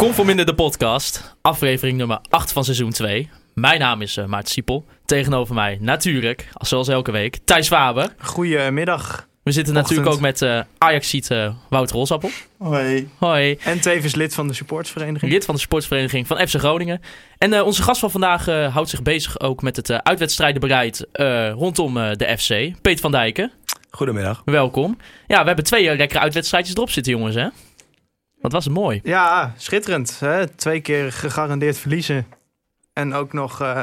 Conforminder de podcast, aflevering nummer 8 van seizoen 2. Mijn naam is uh, Maarten Siepel. Tegenover mij natuurlijk, zoals elke week, Thijs Faber. Goedemiddag. We zitten Ochtend. natuurlijk ook met uh, Ajax-ziet uh, Wouter Rosappel. Hoi. Hoi. En tevens lid van de supportsvereniging. Lid van de sportsvereniging van FC Groningen. En uh, onze gast van vandaag uh, houdt zich bezig ook met het uh, uitwedstrijdenbereid rondom de FC. Peet van Dijken. Goedemiddag. Welkom. Ja, we hebben twee lekkere uitwedstrijdjes erop zitten, jongens. Hè? Wat was het mooi. Ja, schitterend. Hè? Twee keer gegarandeerd verliezen. En ook nog uh,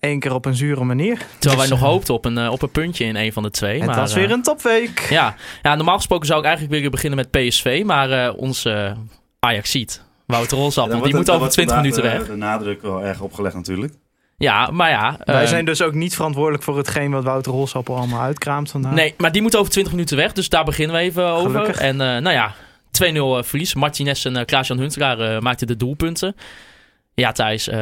één keer op een zure manier. Terwijl wij nog hoopten op een, uh, op een puntje in een van de twee. Het maar, was weer een topweek. Ja. ja, normaal gesproken zou ik eigenlijk willen beginnen met PSV. Maar uh, onze Ajax ziet. Wouter Rolsap, ja, die moet over 20 minuten weg. De nadruk wel erg opgelegd natuurlijk. Ja, maar ja. Wij zijn dus ook niet verantwoordelijk voor hetgeen wat Wouter Rolsappel allemaal uitkraamt vandaag. Nee, maar die moet over 20 minuten weg. Dus daar beginnen we even over. Gelukkig. En nou ja, 2-0 verlies. Martinez en uh, Klaas-Jan Huntelaar uh, maakten de doelpunten. Ja, Thijs, uh,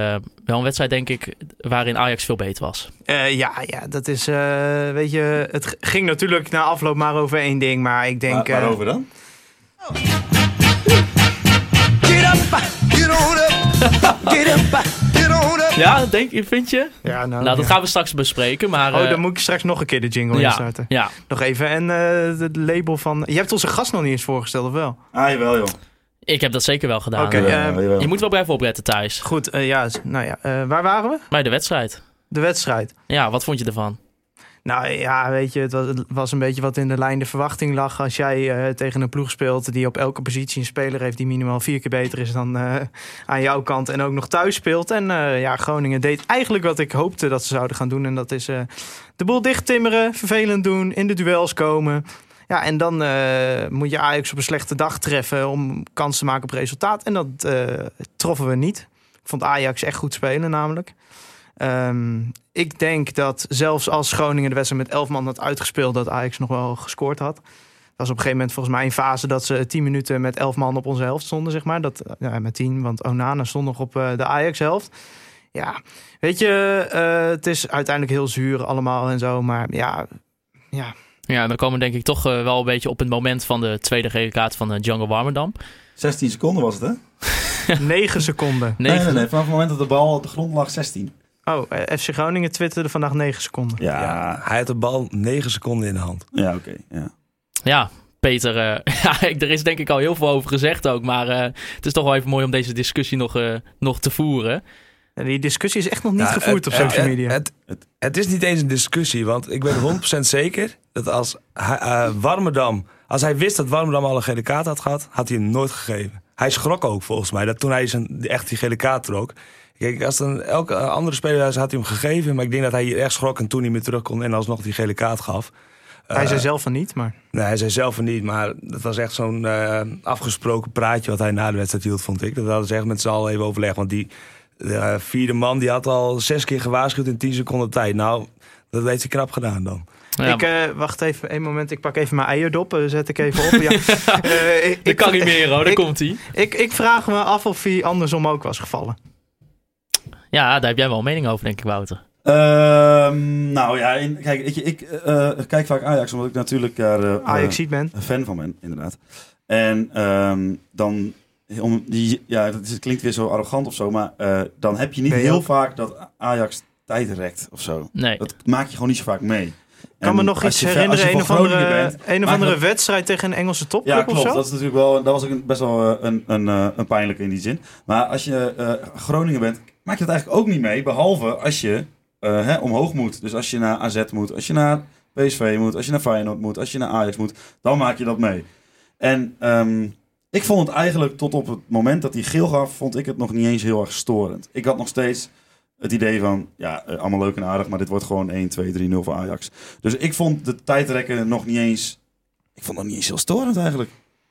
wel een wedstrijd denk ik waarin Ajax veel beter was. Uh, ja, ja, dat is, uh, weet je, het ging natuurlijk na afloop maar over één ding, maar ik denk... Waar, waarover dan? Get up, get on up, get up, get on up. Ja, denk je, vind je? Ja, nou, nou dat ja. gaan we straks bespreken, maar... Oh, dan moet ik straks nog een keer de jingle ja, instarten. Ja. Nog even, en het label van... Je hebt onze gast nog niet eens voorgesteld, of wel? Ah, jawel joh. Ik heb dat zeker wel gedaan. Oké, ja, uh, je moet wel blijven opletten, Thijs. Goed, uh, ja, nou ja, uh, waar waren we? Bij de wedstrijd. De wedstrijd. Ja, wat vond je ervan? Nou ja, weet je, het was, was een beetje wat in de lijn de verwachting lag. Als jij uh, tegen een ploeg speelt die op elke positie een speler heeft die minimaal vier keer beter is dan uh, aan jouw kant en ook nog thuis speelt. En uh, ja, Groningen deed eigenlijk wat ik hoopte dat ze zouden gaan doen. En dat is de boel dicht timmeren, vervelend doen, in de duels komen. Ja, en dan moet je Ajax op een slechte dag treffen om kans te maken op resultaat. En dat troffen we niet. Ik vond Ajax echt goed spelen namelijk. Um, ik denk dat zelfs als Groningen de wedstrijd met 11 man had uitgespeeld, dat Ajax nog wel gescoord had. Dat was op een gegeven moment volgens mij een fase dat ze 10 minuten met 11 man op onze helft stonden, zeg maar. Dat, ja, met 10, want Onana stond nog op uh, de Ajax-helft. Ja, weet je, uh, het is uiteindelijk heel zuur allemaal en zo, maar ja, ja. Ja, dan komen we denk ik toch uh, wel een beetje op het moment van de tweede gele kaart van Django Warmerdam. 16 seconden was het, hè? 9 seconden. Nee, nee, nee, vanaf het moment dat de bal op de grond lag, 16. Oh, FC Groningen twitterde vandaag 9 seconden. Ja, ja hij had de bal 9 seconden in de hand. Ja, oké. Okay, ja. ja, Peter, uh, ja, er is denk ik al heel veel over gezegd ook. Maar uh, het is toch wel even mooi om deze discussie nog, uh, nog te voeren. Ja, die discussie is echt nog niet ja, gevoerd het, op social het, media. Het, het, het, is niet eens een discussie, want ik weet 100% zeker dat als hij, Warmerdam, als hij wist dat Warmerdam al een gele kaart had gehad, had hij hem nooit gegeven. Hij schrok ook volgens mij, dat toen hij zijn, echt die gele kaart trok. Kijk, als dan elke andere speler had hij hem gegeven. Maar ik denk dat hij hier echt schrok en toen niet meer terug kon en alsnog die gele kaart gaf. Hij uh, zei zelf van niet, maar... Nee, hij zei zelf van niet, maar dat was echt zo'n uh, afgesproken praatje wat hij na de wedstrijd hield, vond ik. Dat hadden ze echt met z'n allen even overlegd. Want die uh, vierde man die had al zes keer gewaarschuwd in tien seconden tijd. Nou, dat heeft hij knap gedaan dan. Ja. Ik uh, wacht even een moment. Ik pak even mijn eierdop. Uh, zet ik even op. Ja. uh, ik, dat kan niet meer hoor. Daar komt hij. Ik, ik vraag me af of hij andersom ook was gevallen. Ja, daar heb jij wel een mening over, denk ik, Wouter. Uh, nou ja, in, kijk, ik, ik uh, kijk vaak Ajax, omdat ik natuurlijk daar uh, Ajax ben. een fan van ben, inderdaad. En um, dan, om die, ja, dat is, klinkt weer zo arrogant of zo, maar uh, dan heb je niet heel vaak dat Ajax tijd rekt of zo. Nee. Dat maak je gewoon niet zo vaak mee. Ik kan me nog iets herinneren, een of andere, bent, een of andere wedstrijd tegen een Engelse topclub ja, klopt, of zo? dat is natuurlijk wel, dat was ook een, best wel een, een, een, een pijnlijke in die zin. Maar als je uh, Groningen bent, maak je dat eigenlijk ook niet mee, behalve als je uh, hè, omhoog moet. Dus als je naar AZ moet, als je naar PSV moet, als je naar Feyenoord moet, als je naar Ajax moet, dan maak je dat mee. En um, ik vond het eigenlijk tot op het moment dat hij geel gaf, vond ik het nog niet eens heel erg storend. Ik had nog steeds het idee van, ja, uh, allemaal leuk en aardig, maar dit wordt gewoon 1, 2, 3, 0 voor Ajax. Dus ik vond de tijdrekken nog niet eens, ik vond het nog niet eens heel storend eigenlijk.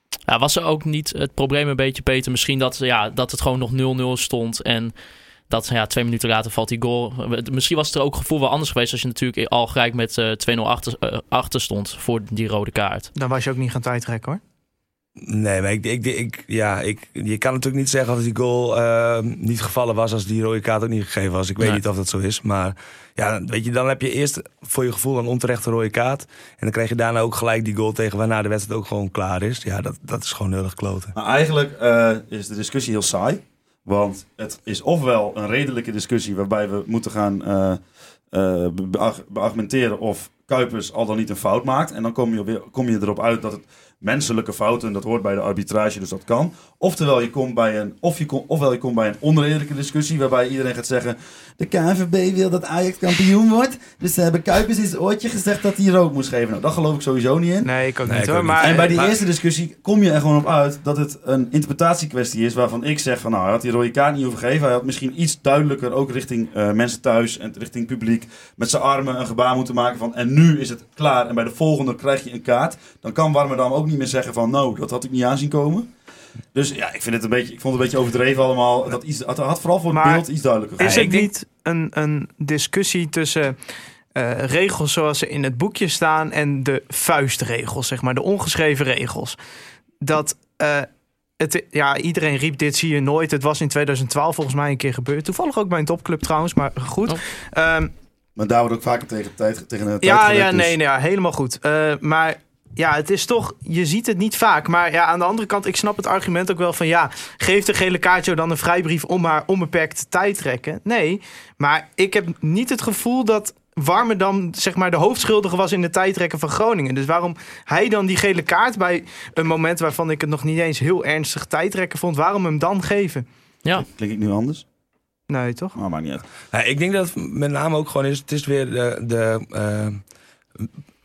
Ja, was er ook niet het probleem een beetje, Peter, misschien dat, ja, dat het gewoon nog 0-0 stond en Dat ja, twee minuten later valt die goal. Misschien was het er ook gevoel wel anders geweest als je natuurlijk al gelijk met eh 2-0 achter, eh, achter stond voor die rode kaart. Dan was je ook niet gaan tijdrekken hoor. Nee, maar ik, ik, ik, ja, ik, je kan natuurlijk niet zeggen dat die goal eh, niet gevallen was als die rode kaart ook niet gegeven was. Ik weet Nee. niet of dat zo is. Maar ja, weet je, dan heb je eerst voor je gevoel een onterechte rode kaart. En dan krijg je daarna ook gelijk die goal tegen waarna de wedstrijd ook gewoon klaar is. Ja, dat, dat is gewoon heel erg kloten. Maar eigenlijk eh, is de discussie heel saai. Want het is ofwel een redelijke discussie waarbij we moeten gaan bearg- beargumenteren of Kuipers al dan niet een fout maakt. En dan kom je, kom je erop uit dat het menselijke fouten, dat hoort bij de arbitrage, dus dat kan. Oftewel, je komt bij een, of je kom, ofwel je komt bij een onredelijke discussie waarbij iedereen gaat zeggen... De KNVB wil dat Ajax kampioen wordt. Dus ze hebben Kuipers in zijn oortje gezegd dat hij rood moest geven. Nou, dat geloof ik sowieso niet in. Nee, ik ook Nee, niet ik hoor. ook Maar, En bij die maar- eerste discussie kom je er gewoon op uit dat het een interpretatiekwestie is waarvan ik zeg van nou, hij had die rode kaart niet hoeven geven. Hij had misschien iets duidelijker ook richting eh, mensen thuis en richting publiek met zijn armen een gebaar moeten maken van en nu is het klaar en bij de volgende krijg je een kaart. Dan kan Warmerdam ook niet meer zeggen van nou, dat had ik niet aanzien komen. Dus ja, ik, vind het een beetje, ik vond het een beetje overdreven allemaal. Dat iets, het had vooral voor het Maar beeld iets duidelijker. Is het niet een, een discussie tussen eh, regels zoals ze in het boekje staan en de vuistregels, zeg maar, de ongeschreven regels? Dat eh, het, ja, iedereen riep dit zie je nooit. Het was in 2012 volgens mij een keer gebeurd. Toevallig ook bij een topclub trouwens, maar goed. Oh. Ehm, Maar daar wordt ook vaker tegen tijd tegen een tijd ja, ja, dus- nee, nee, ja, helemaal goed. Eh, maar ja, het is toch, je ziet het niet vaak. Maar ja, aan de andere kant, ik snap het argument ook wel van ja, geeft de gele kaartje dan een vrijbrief om maar onbeperkt te tijd trekken? Nee, maar ik heb niet het gevoel dat Warmerdam zeg maar de hoofdschuldige was in de tijdrekken van Groningen. Dus waarom hij dan die gele kaart bij een moment waarvan ik het nog niet eens heel ernstig tijdrekken vond, waarom hem dan geven? Ja, Klink ik nu anders? Nee, toch? Maar maakt niet uit. Ja, ik denk dat het met name ook gewoon is, het is weer de, de eh,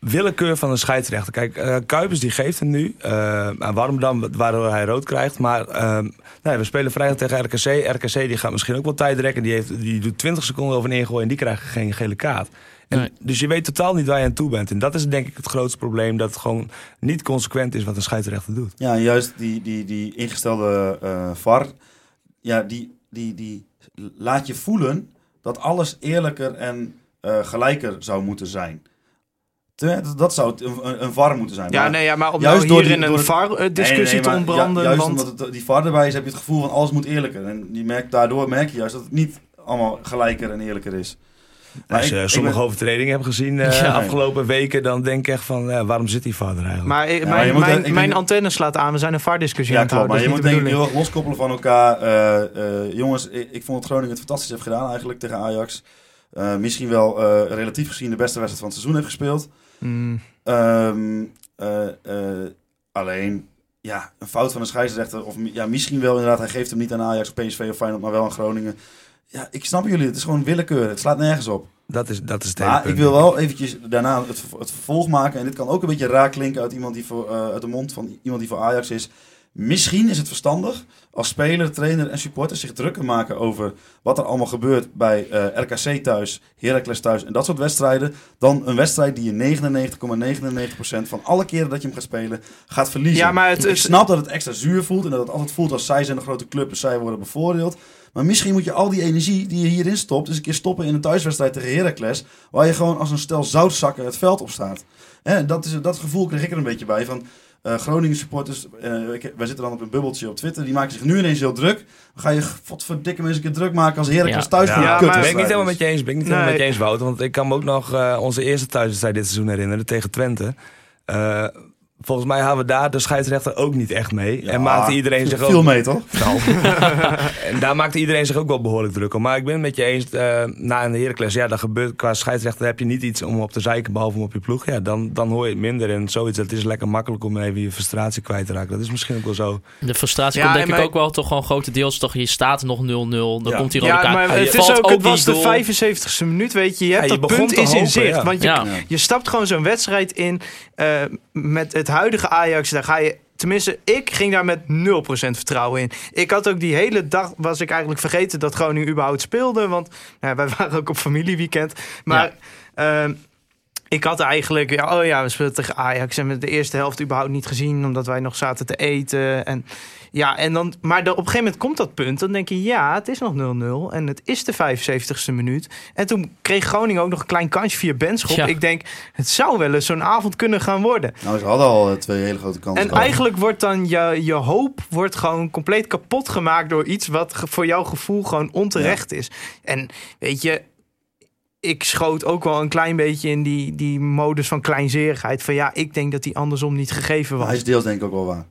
willekeur van de scheidsrechter. Kijk, eh, Kuipers die geeft hem nu eh, aan Warmerdam, waardoor hij rood krijgt. Maar eh, nee, we spelen vrijdag tegen RKC. RKC die gaat misschien ook wel tijd rekken. Die, heeft, die doet 20 seconden over een ingooi en die krijgt geen gele kaart. En, Nee. Dus je weet totaal niet waar je aan toe bent. En dat is denk ik het grootste probleem. Dat het gewoon niet consequent is wat een scheidsrechter doet. Ja, en juist die, die, die ingestelde eh VAR, ja, die, die, die laat je voelen dat alles eerlijker en eh, gelijker zou moeten zijn. Te- Dat zou een, een, VAR moeten zijn. Ja, Maar nee, ja, maar om juist nou door hier die- in een de- VAR-discussie nee, nee, te ontbranden. ju- juist want... omdat het, die VAR erbij is, heb je het gevoel van alles moet eerlijker. En die merkt, daardoor merk je juist dat het niet allemaal gelijker en eerlijker is. Maar Als ik- je ik sommige ben- overtredingen hebt gezien eh Ja. afgelopen weken, dan denk ik echt van, ja, waarom zit die vader eigenlijk? Maar eh, mijn, moet- mijn, ik denk- mijn antenne slaat aan. We zijn een VAR-discussie Ja, aan het klopt. Maar houden. je moet is denk niet ik de heel erg loskoppelen van elkaar. Eh, eh, jongens, ik, ik vond dat Groningen het fantastisch heeft gedaan eigenlijk tegen Ajax. Eh, misschien wel eh, relatief gezien de beste wedstrijd van het seizoen heeft gespeeld. Mm. Ehm, eh, eh, alleen, ja, een fout van een scheidsrechter. Of ja, misschien wel inderdaad, hij geeft hem niet aan Ajax, PSV of Feyenoord, maar wel aan Groningen. Ja, ik snap jullie. Het is gewoon willekeur. Het slaat nergens op. Dat is, dat is het Maar punt. ik wil wel eventjes daarna het, het vervolg maken. En dit kan ook een beetje raar klinken uit, iemand die voor, eh, uit de mond van iemand die voor Ajax is. Misschien is het verstandig als speler, trainer en supporters zich drukker maken over wat er allemaal gebeurt bij eh, RKC thuis, Heracles thuis en dat soort wedstrijden. Dan een wedstrijd die je 99,99% van alle keren dat je hem gaat spelen gaat verliezen. Ja, maar het ik snap dat het extra zuur voelt en dat het altijd voelt als zij zijn een grote club en zij worden bevoordeeld. Maar misschien moet je al die energie die je hierin stopt, eens een keer stoppen in een thuiswedstrijd tegen Heracles. Waar je gewoon als een stel zoutzakken het veld op staat. Hè, dat, is, dat gevoel kreeg ik er een beetje bij. Van eh, Groningen supporters, eh, ik- wij zitten dan op een bubbeltje op Twitter. Die maken zich nu ineens heel druk. Dan ga je godverdikke mensen een keer druk maken als Heracles Ja. thuis Ja, maar- ben ik niet helemaal met je eens. Ben ik niet helemaal met je eens, Wout. Want ik kan me ook nog eh, onze eerste thuiswedstrijd dit seizoen herinneren tegen Twente. Volgens mij hadden we daar de scheidsrechter ook niet echt mee. Ja, en maakte iedereen zich Veel ook... mee, toch? Nou, en daar maakte iedereen zich ook wel behoorlijk druk om. Maar ik ben het met je eens, eh, na een Heracles, ja, dat gebeurt qua scheidsrechter heb je niet iets om op te zeiken, behalve om op je ploeg. Ja, dan, dan hoor je het minder en zoiets. Het is lekker makkelijk om even je frustratie kwijt te raken. Dat is misschien ook wel zo. De frustratie Ja, komt denk en ik mijn- ook wel toch gewoon grotendeels. Toch, je staat nog 0-0. Dan Ja. komt die rode Ja, kaart. maar het, is ook, het die was de goal. 75ste minuut, weet je. Je hebt Ja, je dat begon punt is in zicht. ja. Want je, Ja. je stapt gewoon zo'n wedstrijd in eh, met het huidige Ajax. Daar ga je... Tenminste, ik ging daar met 0% vertrouwen in. Ik had ook die hele dag, was ik eigenlijk vergeten dat Groningen überhaupt speelde. Want nou, wij waren ook op familieweekend. Maar ehm, Ik had eigenlijk, ja, oh ja, we speelden tegen Ajax en we de eerste helft überhaupt niet gezien, omdat wij nog zaten te eten. En ja, en dan, maar de, op een gegeven moment komt dat punt, dan denk je, ja, het is nog 0-0 en het is de 75ste minuut. En toen kreeg Groningen ook nog een klein kansje via Benschop. Ja. Ik denk, het zou wel eens zo'n avond kunnen gaan worden. Nou, ze hadden al eh, twee hele grote kansen. En gehad. eigenlijk wordt dan je, je hoop wordt gewoon compleet kapot gemaakt door iets wat voor jouw gevoel gewoon onterecht is. En weet je, ik schoot ook wel een klein beetje in die, die modus van kleinzerigheid. Van ja, ik denk dat die andersom niet gegeven was. Hij is deels denk ik ook wel waar.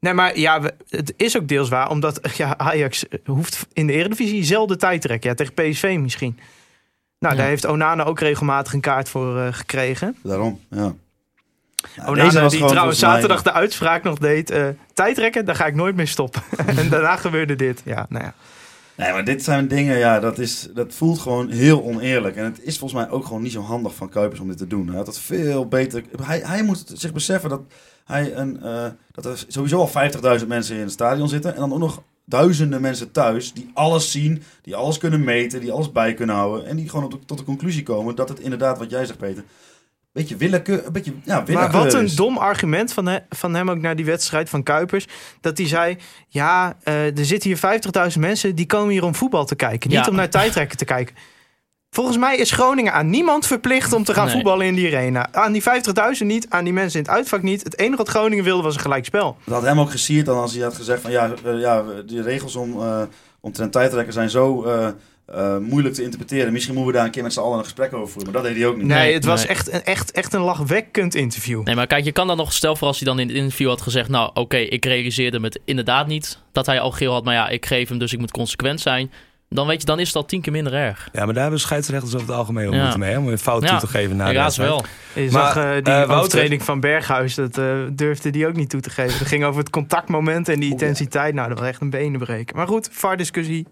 Nee, maar ja, het is ook deels waar. Omdat ja, Ajax hoeft in de Eredivisie zelden tijd te trekken. Ja, tegen PSV misschien. Nou, Ja. daar heeft Onana ook regelmatig een kaart voor eh, gekregen. Daarom, ja. Nou, Onana deze was die gewoon trouwens zaterdag de uitspraak nog deed. eh tijdrekken, daar ga ik nooit mee stoppen. en daarna gebeurde dit. Ja, nou ja. Nee, maar dit zijn dingen, ja, dat, is, dat voelt gewoon heel oneerlijk. En het is volgens mij ook gewoon niet zo handig van Kuipers om dit te doen. Hij had dat veel beter... Hij, hij moet zich beseffen dat, hij een, eh, dat er sowieso al 50.000 mensen in het stadion zitten. En dan ook nog duizenden mensen thuis die alles zien, die alles kunnen meten, die alles bij kunnen houden. En die gewoon tot de conclusie komen dat het inderdaad, wat jij zegt Peter, beetje willekeur, een beetje, ja, willekeur Maar wat een dom argument van, he- van hem ook naar die wedstrijd van Kuipers. Dat hij zei, ja, eh, er zitten hier 50.000 mensen... die komen hier om voetbal te kijken. Niet Ja. om naar tijdrekken te kijken. Volgens mij is Groningen aan niemand verplicht om te gaan Nee. voetballen in die arena. Aan die 50.000 niet, aan die mensen in het uitvak niet. Het enige wat Groningen wilde was een gelijkspel. Dat had hem ook gesierd dan als hij had gezegd van ja, eh, ja die regels om, eh om ten tijdrekken zijn zo eh, moeilijk te interpreteren. Misschien moeten we daar een keer met z'n allen een gesprek over voeren. Maar dat deed hij ook niet. Nee, het was nee. echt, een- echt, echt een lachwekkend interview. Nee, maar kijk, je kan dan nog, stel voor als hij dan in het interview had gezegd, nou oké, ik realiseerde me het inderdaad niet dat hij al geel had, maar ja, ik geef hem, dus ik moet consequent zijn. Dan weet je, dan is het al tien keer minder erg. Ja, maar daar hebben scheidsrechters over het algemeen wel Ja. moeten mee. Hè, om een fout Ja. toe te geven. Na Ja, wel. Je Maar, zag eh, die Wouter- overtreding van Berghuis, dat eh, durfde die ook niet toe te geven. Het ging over het contactmoment en die ja. intensiteit. Nou, dat was echt een benenbreken. Maar goed, VAR-discussie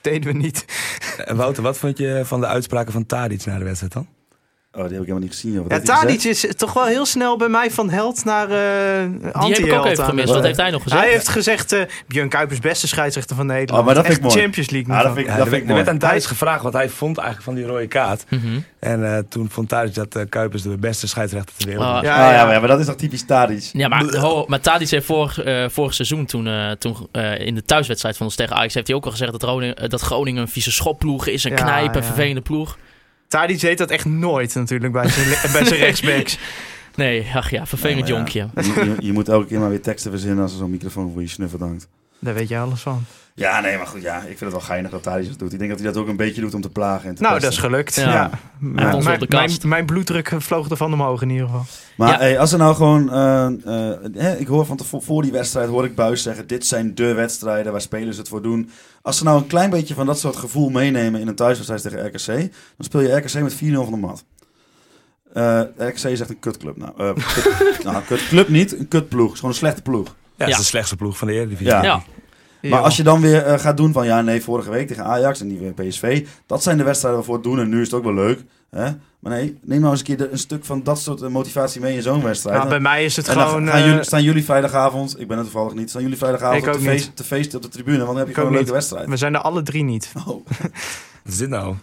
deden we niet. Wouter, wat vond je van de uitspraken van Tadic na de wedstrijd dan? Oh, die heb ik helemaal niet gezien. Wat Ja, Tadic is toch wel heel snel bij mij van held naar eh Die heb anti-held. ik ook even aan gemist. Wat heeft hij nog gezegd? Hij heeft gezegd, eh Björn Kuipers beste scheidsrechter van Nederland. Oh, maar dat vind Echt ik mooi. Champions League Ja, dat vind ik, Ja, dat vind werd- ik er mooi. werd aan Tadic gevraagd wat hij vond eigenlijk van die rode kaart. Mhm. En eh, toen vond Tadic dat eh, Kuipers de beste scheidsrechter ter wereld Ah. was. Ja, Ah, ja, ja. maar, ja, maar dat is toch typisch Tadic. Ja, maar, ho, maar Tadic heeft vorig, eh, vorig seizoen, toen, eh, toen eh, in de thuiswedstrijd van ons tegen Ajax, heeft hij ook al gezegd dat Groningen, eh, dat Groningen een vieze schopploeg is, een Ja, knijp, een ja. vervelende ploeg. Tadic deed dat echt nooit natuurlijk bij zijn, bij zijn rechtsbacks. Nee, ach ja, vervelend ja. jonkje. Je, je, je moet elke keer maar weer teksten verzinnen als er zo'n microfoon voor je snuffert hangt. Daar weet je alles van. Ja, nee, maar goed, ja, ik vind het wel geinig dat Tadic dat doet. Ik denk dat hij dat ook een beetje doet om te plagen. En te Nou, dat is gelukt. Ja. Ja. Hij Mijn- ons op de mijn, bloeddruk vloog ervan omhoog in ieder geval. Maar Ja. hey, als er nou gewoon... eh, eh, hè, ik hoor van tevo- voor die wedstrijd, hoor ik Buis zeggen... dit zijn de wedstrijden waar spelers het voor doen. Als ze nou een klein beetje van dat soort gevoel meenemen... in een thuiswedstrijd tegen RKC... dan speel je RKC met 4-0 van de mat. Eh, RKC is echt een kutclub. Nou, eh kut, nou, kutclub niet, een kutploeg. Het is gewoon een slechte ploeg. Ja, dat is de slechtste ploeg van de Eredivisie. Ja. Ja, Maar als je dan weer eh, gaat doen van... ja, nee, vorige week tegen Ajax en die weer PSV... dat zijn de wedstrijden waarvoor het doen en nu is het ook wel leuk. Hè? Maar nee, neem nou eens een keer de- een stuk van dat soort eh, motivatie mee in zo'n wedstrijd. Nou, bij mij is het En dan gewoon... gaan eh, jullie, staan jullie vrijdagavond, ik ben er toevallig niet, staan jullie vrijdagavond niet. feest, te feesten op de tribune, want dan heb je Ik gewoon een leuke wedstrijd. we zijn er alle drie niet. Oh. Wat is dit nou?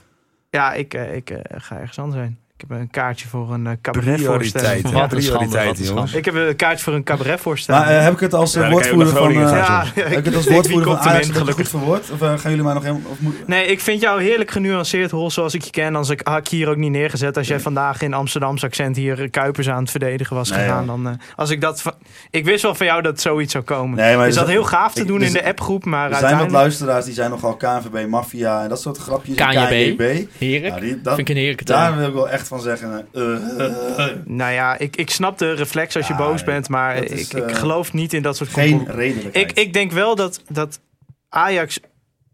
Ja, ik, eh, ik eh, ga ergens anders zijn. Ik heb een kaartje voor een uh, cabaretvoorstelling. Prioriteit. Wat prioriteit, jongens. Ik heb een kaartje voor een cabaretvoorstelling. Maar eh, heb ik het als eh, Ja, woordvoerder van, eh, gaan. ja, heb ik het als woordvoerder van Ajax gelukkig. goed verwoord? Of eh, gaan jullie mij nog helemaal... Of moet... Nee, ik vind jou heerlijk genuanceerd, Hol, zoals ik je ken. Als ik, had ik je hier ook niet neergezet. Als jij vandaag in Amsterdamse accent hier eh, Kuipers aan het verdedigen was Nee, gegaan. ja. Dan, eh, als ik, dat, ik wist wel van jou dat zoiets zou komen. Nee, maar is dat heel gaaf te ik- doen in de appgroep, maar Er zijn wat luisteraars die zijn nogal KNVB, Mafia en dat soort grapjes. KNJB. KNJB. heerlijk. Die, dat, Vind ik een heerlijke daar wil ik wel echt van zeggen. eh, eh, eh, Nou ja, ik, ik snap de reflex als je Ja, boos bent, maar ik, is, ik eh, geloof niet in dat soort geen redelijkheid. Ik, ik denk wel dat, dat Ajax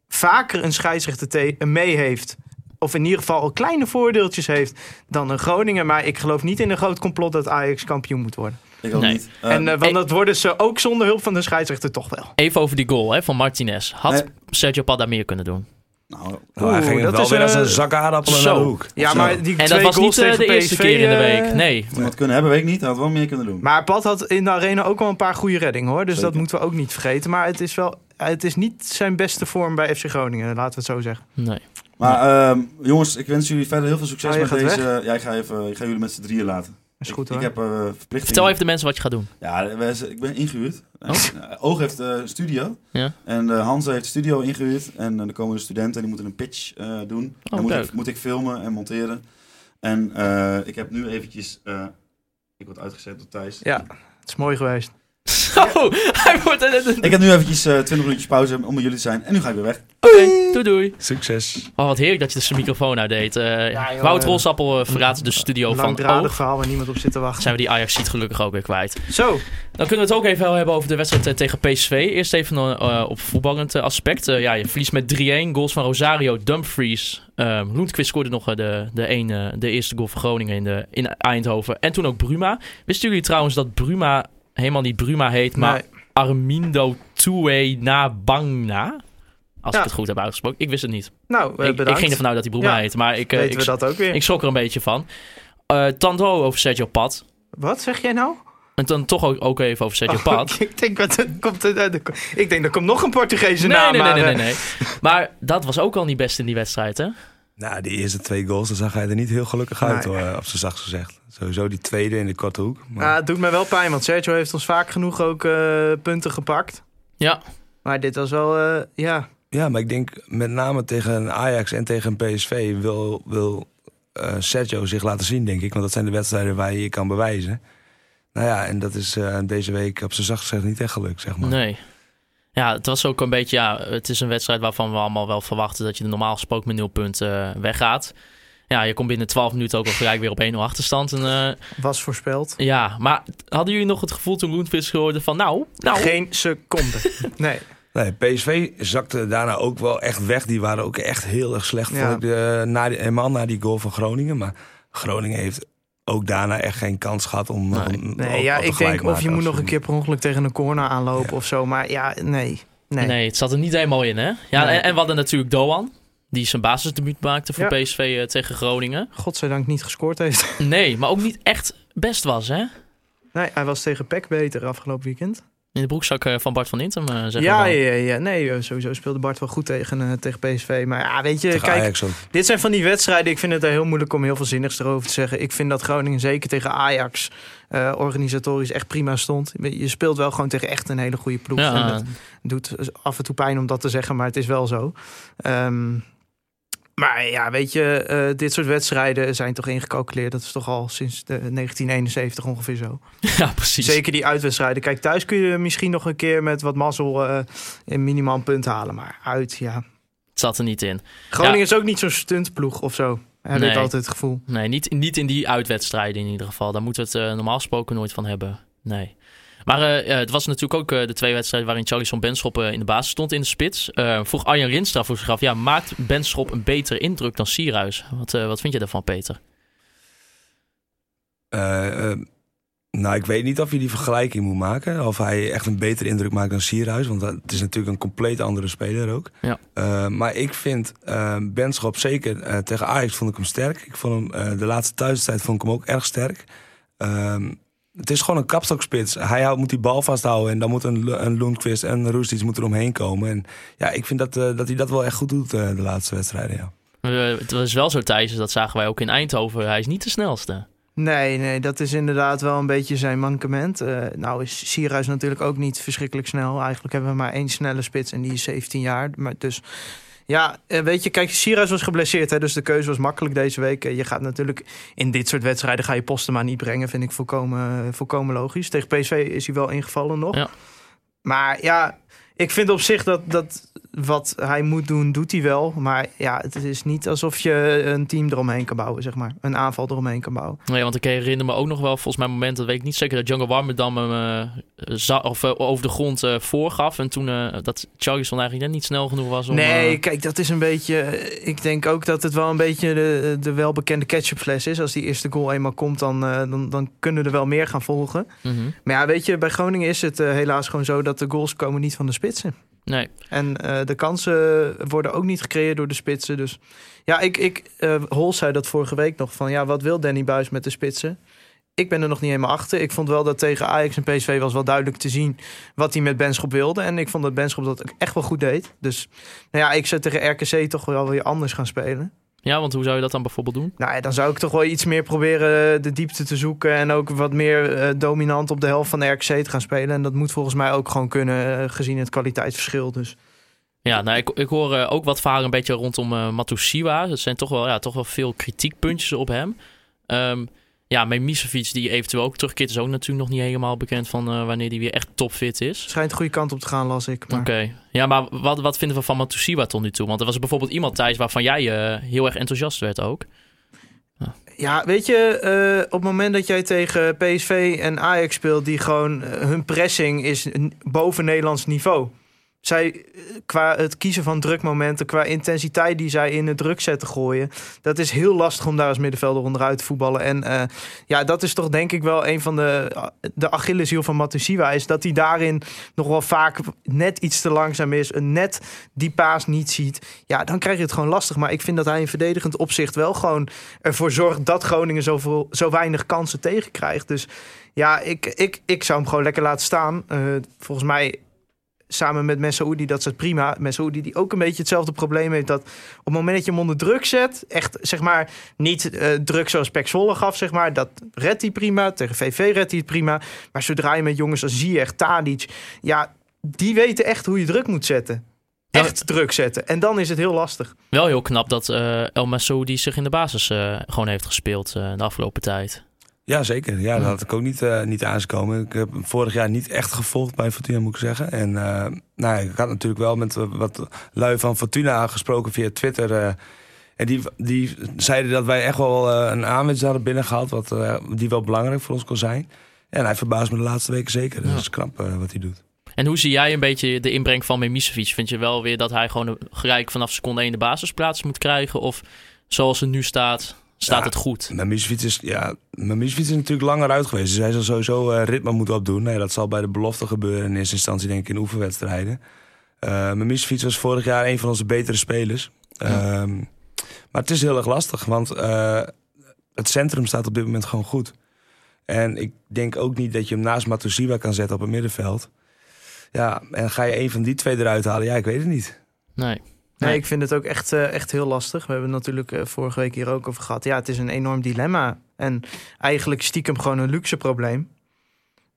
vaker een scheidsrechter te- mee heeft. Of in ieder geval al kleine voordeeltjes heeft dan een Groningen. Maar ik geloof niet in een groot complot dat Ajax kampioen moet worden. Ik ook Nee. niet. En eh, want ik- dat worden ze ook zonder hulp van de scheidsrechter toch wel. Even over die goal hè, van Martinez. Had Nee. Sergio Padda meer kunnen doen? Nou, Nou, hij Oeh, ging dat wel is, weer als eh, een zak aardappelen zo. naar de hoek. Ja, maar die En dat twee was niet eh, tegen de eerste PSV, keer in de eh, week. Nee. had het kunnen hebben, weet ik niet. Hij had wel meer kunnen doen. Maar Pat had in de arena ook wel een paar goede reddingen hoor. Dus dat moeten we ook niet vergeten. Maar het is wel, het is niet zijn beste vorm bij FC Groningen, laten we het zo zeggen. nee. Maar ehm, jongens, ik wens jullie verder heel veel succes Oh, met deze. Ja, ik ga, even, ik ga jullie met z'n drieën laten. Is goed hoor. ik heb eh verplichtingen. Vertel even de mensen wat je gaat doen. Ja, ik ben ingehuurd. Oh. Oog heeft een studio. Ja. En eh, Hans heeft de studio ingehuurd. En er komen de studenten die moeten een pitch eh, doen. Oh, Dan moet leuk. ik, moet ik filmen en monteren. En eh, ik heb nu eventjes... eh, ik word uitgezet door Thijs. Ja, het is mooi geweest. Zo, hij wordt... Ik heb nu eventjes eh 20 minuutjes pauze om met jullie te zijn. En nu ga ik weer weg. Oké, doei doei. Succes. Oh, wat heerlijk dat je dus de microfoon uitdeed. Eh joh, Wout eh, Rolsappel uh, verraadt de studio Een van langdradig Oog. verhaal waar niemand op zit te wachten. Zijn we die Ajax ziet gelukkig ook weer kwijt. Zo, Dan kunnen we het ook even wel hebben over de wedstrijd eh, tegen PSV. Eerst even eh, op voetballend eh, aspect. Eh, ja, je verliest met 3-1. Goals van Rosario, Dumfries. Uh, Lundqvist scoorde nog eh, de, de, een, eh, de eerste goal voor Groningen in, de, in Eindhoven. En toen ook Bruma. Wisten jullie trouwens dat Bruma helemaal niet Bruma heet, maar nee. Armindo Tue Nabangna? Als Ja. ik het goed heb uitgesproken. Ik wist het niet. nou, eh, Ik, ik ging ervan uit dat hij Bruma Ja, heet. Maar ik, eh, Weten ik, we dat ook weer. ik schrok er een beetje van. Eh Tando over Sergio Pat. Wat zeg jij nou? En dan toch ook, ook even over Sergio Oh, Pat. ik denk, wat, er komt, er- ik denk, er komt nog een Portugese Nee, naam nee, nee, nee, nee, nee. Maar dat was ook al niet best in die wedstrijd, hè? Nou, die eerste twee goals, dan zag hij er niet heel gelukkig uit, Nee. hoor, op zijn zachtst gezegd. Sowieso die tweede in de korte hoek. Maar Ah, het doet mij wel pijn, want Sergio heeft ons vaak genoeg ook eh, punten gepakt. Ja. Maar dit was wel, eh, ja, Ja, maar ik denk met name tegen Ajax en tegen PSV wil, wil eh, Sergio zich laten zien, denk ik. Want dat zijn de wedstrijden waar je je kan bewijzen. Nou ja, en dat is eh, deze week op zijn zacht gezegd niet echt gelukt, zeg maar. Nee. Ja, het was ook een beetje, ja, het is een wedstrijd waarvan we allemaal wel verwachten dat je normaal gesproken met nul punten eh, weggaat. Ja, je komt binnen 12 minuten ook al gelijk weer op 1-0 achterstand. En, eh, was voorspeld. ja, maar hadden jullie nog het gevoel toen Lundqvist hoorde van, nou, nou, Geen seconde. nee. Nee, PSV zakte daarna ook wel echt weg. Die waren ook echt heel erg slecht, Ja. vond ik, eh, na die, helemaal na die goal van Groningen. Maar Groningen heeft ook daarna echt geen kans gehad om... Nee. om- Nee, ja, ik denk of je moet nog een keer per ongeluk tegen een corner aanlopen Ja. of zo. Maar ja, nee. Nee. nee. het zat er niet helemaal in, hè? Ja, Nee. en, en we hadden natuurlijk Doan, die zijn basisdebuut maakte voor Ja. PSV eh, tegen Groningen. Godzijdank niet gescoord heeft. Nee, maar ook niet echt best was, hè? Nee, hij was tegen PEC beter afgelopen weekend. In de broekzak eh, van Bart van Intem, eh zeg Ja, maar. ja, ja, ja. Nee, eh, sowieso speelde Bart wel goed tegen, eh, tegen PSV. Maar ja, weet je, Tegen kijk, Ajax ook. dit zijn van die wedstrijden. Ik vind het er heel moeilijk om heel veel zinnigs erover te zeggen. Ik vind dat Groningen zeker tegen Ajax eh, organisatorisch echt prima stond. Je speelt wel gewoon tegen echt een hele goede ploeg. En Ja, dat doet af en toe pijn om dat te zeggen, maar het is wel zo. Ehm, maar ja, weet je, eh, dit soort wedstrijden zijn toch ingecalculeerd. Dat is toch al sinds de 1971 ongeveer zo. ja, precies. Zeker die uitwedstrijden. Kijk, thuis kun je misschien nog een keer met wat mazzel eh, een minimaal punt halen. Maar uit, ja. Het zat er niet in. Groningen Ja. is ook niet zo'n stuntploeg of zo. Heb Nee. ik altijd het gevoel. Nee, niet, niet in die uitwedstrijden in ieder geval. Daar moeten we het eh, normaal gesproken nooit van hebben. Nee. Maar eh, het was natuurlijk ook eh, de twee wedstrijden waarin Charlison Benschop eh, in de basis stond in de spits. Vroeg Arjan Rinstra voor zich af, ja, maakt Benschop een betere indruk dan Sierhuis? Wat, wat vind je daarvan, Peter? Nou, ik weet niet of je die vergelijking moet maken. Of hij echt een betere indruk maakt dan Sierhuis. Want dat- het is natuurlijk een compleet andere speler ook. Ja. Maar ik vind Benschop zeker tegen Ajax vond ik hem sterk. Ik vond hem de laatste thuistijd vond ik hem ook erg sterk. Ehm, het is gewoon een kapstokspits. Hij houdt, moet die bal vasthouden. En dan moet een, een Lundqvist en een Roestic moeten eromheen komen. En ja, ik vind dat, eh, dat hij dat wel echt goed doet eh, de laatste wedstrijden. Ja. Eh, het was wel zo, Thijs, dat zagen wij ook in Eindhoven. Hij is niet de snelste. Nee, nee, dat is inderdaad wel een beetje zijn mankement. Eh, nou is Sierhuis natuurlijk ook niet verschrikkelijk snel. Eigenlijk hebben we maar één snelle spits en die is 17 jaar. Maar dus ja, eh, weet je, kijk, Sierhuis was geblesseerd, hè, dus de keuze was makkelijk deze week. Eh, Je gaat natuurlijk in dit soort wedstrijden ga je posten maar niet brengen, vind ik volkomen, volkomen logisch. Tegen PSV is hij wel ingevallen nog. Ja. Maar ja, ik vind op zich dat, dat wat hij moet doen, doet hij wel. Maar ja, het is niet alsof je een team eromheen kan bouwen, zeg maar. Een aanval eromheen kan bouwen. Nee, want ik herinner me ook nog wel, volgens mij momenten, dat weet ik niet zeker, dat Django Warmerdam hem eh, of, eh, over de grond eh, voorgaf. En toen dat Charlison eigenlijk net niet snel genoeg was om... Nee, kijk, dat is een beetje. Ik denk ook dat het wel een beetje de, de welbekende ketchupfles is. Als die eerste goal eenmaal komt, dan, dan, dan kunnen er wel meer gaan volgen. mhm. Maar ja, weet je, bij Groningen is het helaas gewoon zo dat de goals komen niet van de spitsen. Nee, En eh, de kansen worden ook niet gecreëerd door de spitsen. Dus ja, ik, ik eh Hols zei dat vorige week nog van ja, wat wil Danny Buis met de spitsen? ik ben er nog niet helemaal achter. Ik vond wel dat tegen Ajax en PSV was wel duidelijk te zien wat hij met Benschop wilde. En ik vond dat Benschop dat ook echt wel goed deed. Dus nou ja, ik zou tegen RKC toch wel weer anders gaan spelen. Ja, want hoe zou je dat dan bijvoorbeeld doen? Nou ja, dan zou ik toch wel iets meer proberen de diepte te zoeken. En ook wat meer eh, dominant op de helft van de RKC te gaan spelen. En dat moet volgens mij ook gewoon kunnen, eh, gezien het kwaliteitsverschil. Dus Ja, nou, ik, ik hoor eh, ook wat verhalen een beetje rondom eh Matusiwa. Er zijn toch wel, ja, toch wel veel kritiekpuntjes op hem. Ehm ja, Memisevic die eventueel ook terugkeert is ook natuurlijk nog niet helemaal bekend van eh, wanneer hij weer echt topfit is. schijnt de goede kant op te gaan, las ik. Maar... Oké. Ja, maar wat, wat vinden we van Matusiwa tot nu toe? Want er was bijvoorbeeld iemand thuis waarvan jij eh, heel erg enthousiast werd ook. Ja, weet je, eh, op het moment dat jij tegen PSV en Ajax speelt, die gewoon hun pressing is boven Nederlands niveau. Zij, qua het kiezen van drukmomenten, qua intensiteit die zij in het druk zetten gooien, dat is heel lastig om daar als middenvelder onderuit te voetballen. En eh, ja, dat is toch denk ik wel een van de, de Achilleshiel van Matusiwa, is dat hij daarin nog wel vaak net iets te langzaam is, een net die paas niet ziet. Ja, dan krijg je het gewoon lastig. Maar ik vind dat hij in verdedigend opzicht wel gewoon ervoor zorgt dat Groningen zoveel, zo weinig kansen tegenkrijgt. Dus ja, ik, ik, ik zou hem gewoon lekker laten staan. Eh, volgens mij samen met Messaoudi, dat is het prima. Messaoudi die ook een beetje hetzelfde probleem heeft. Dat op het moment dat je hem onder druk zet, echt zeg maar niet eh, druk zoals Pek Zwolle gaf, zeg maar. Dat redt hij prima. Tegen VV redt hij het prima. Maar zodra je met jongens als Ziyech, Tadic, ja, die weten echt hoe je druk moet zetten. Echt druk zetten. En dan is het heel lastig. Wel heel knap dat eh El Masoudi zich in de basis eh, gewoon heeft gespeeld de afgelopen tijd. Ja, zeker. Ja, dat had ik ook niet, eh niet aangekomen. Ik heb hem vorig jaar niet echt gevolgd bij Fortuna, moet ik zeggen. En eh, nou, ik had natuurlijk wel met eh, wat lui van Fortuna gesproken via Twitter. en die, die zeiden dat wij echt wel een aanwinst hadden binnengehaald... Wat, die wel belangrijk voor ons kon zijn. En hij verbaast me de laatste weken zeker. Dus Ja. dat is knap wat hij doet. En hoe zie jij een beetje de inbreng van Memisevic? Vind je wel weer dat hij gewoon gelijk vanaf seconde 1 de basisplaats moet krijgen? Of zoals het nu staat, staat Ja. het goed? Mijn muziekfiets is, ja, mijn muziekfiets is natuurlijk langer uit geweest. Dus hij zal sowieso eh, ritme moeten opdoen. Nee, dat zal bij de belofte gebeuren in eerste instantie denk ik in oefenwedstrijden. Eh mijn muziekfiets was vorig jaar een van onze betere spelers. Ehm, maar het is heel erg lastig, want eh, het centrum staat op dit moment gewoon goed. En ik denk ook niet dat je hem naast Matusiwa kan zetten op het middenveld. Ja, en ga je een van die twee eruit halen? Ja, ik weet het niet. Nee. Nee, Nee. ik vind het ook echt, eh, echt heel lastig. We hebben het natuurlijk eh, vorige week hier ook over gehad. Ja, het is een enorm dilemma. En eigenlijk stiekem gewoon een luxe probleem.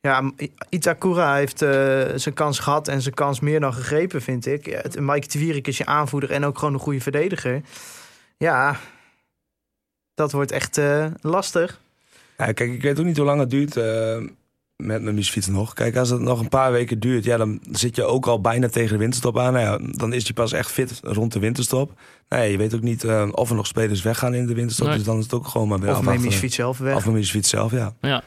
Ja, Itakura heeft eh, zijn kans gehad en zijn kans meer dan gegrepen, vind ik. Ja, het, Mike de Wierik is je aanvoerder en ook gewoon een goede verdediger. Ja, dat wordt echt lastig. Ja, kijk, ik weet ook niet hoe lang het duurt met mijn muziekfiets nog. Kijk, als het nog een paar weken duurt, ja, dan zit je ook al bijna tegen de winterstop aan. Nou ja, dan is hij pas echt fit rond de winterstop. Nou ja, je weet ook niet eh, of er nog spelers weggaan in de winterstop. Nee. Dus dan is het ook gewoon maar weer Of afwachten. neem je fiets zelf weg. Of mijn muziekfiets zelf, ja.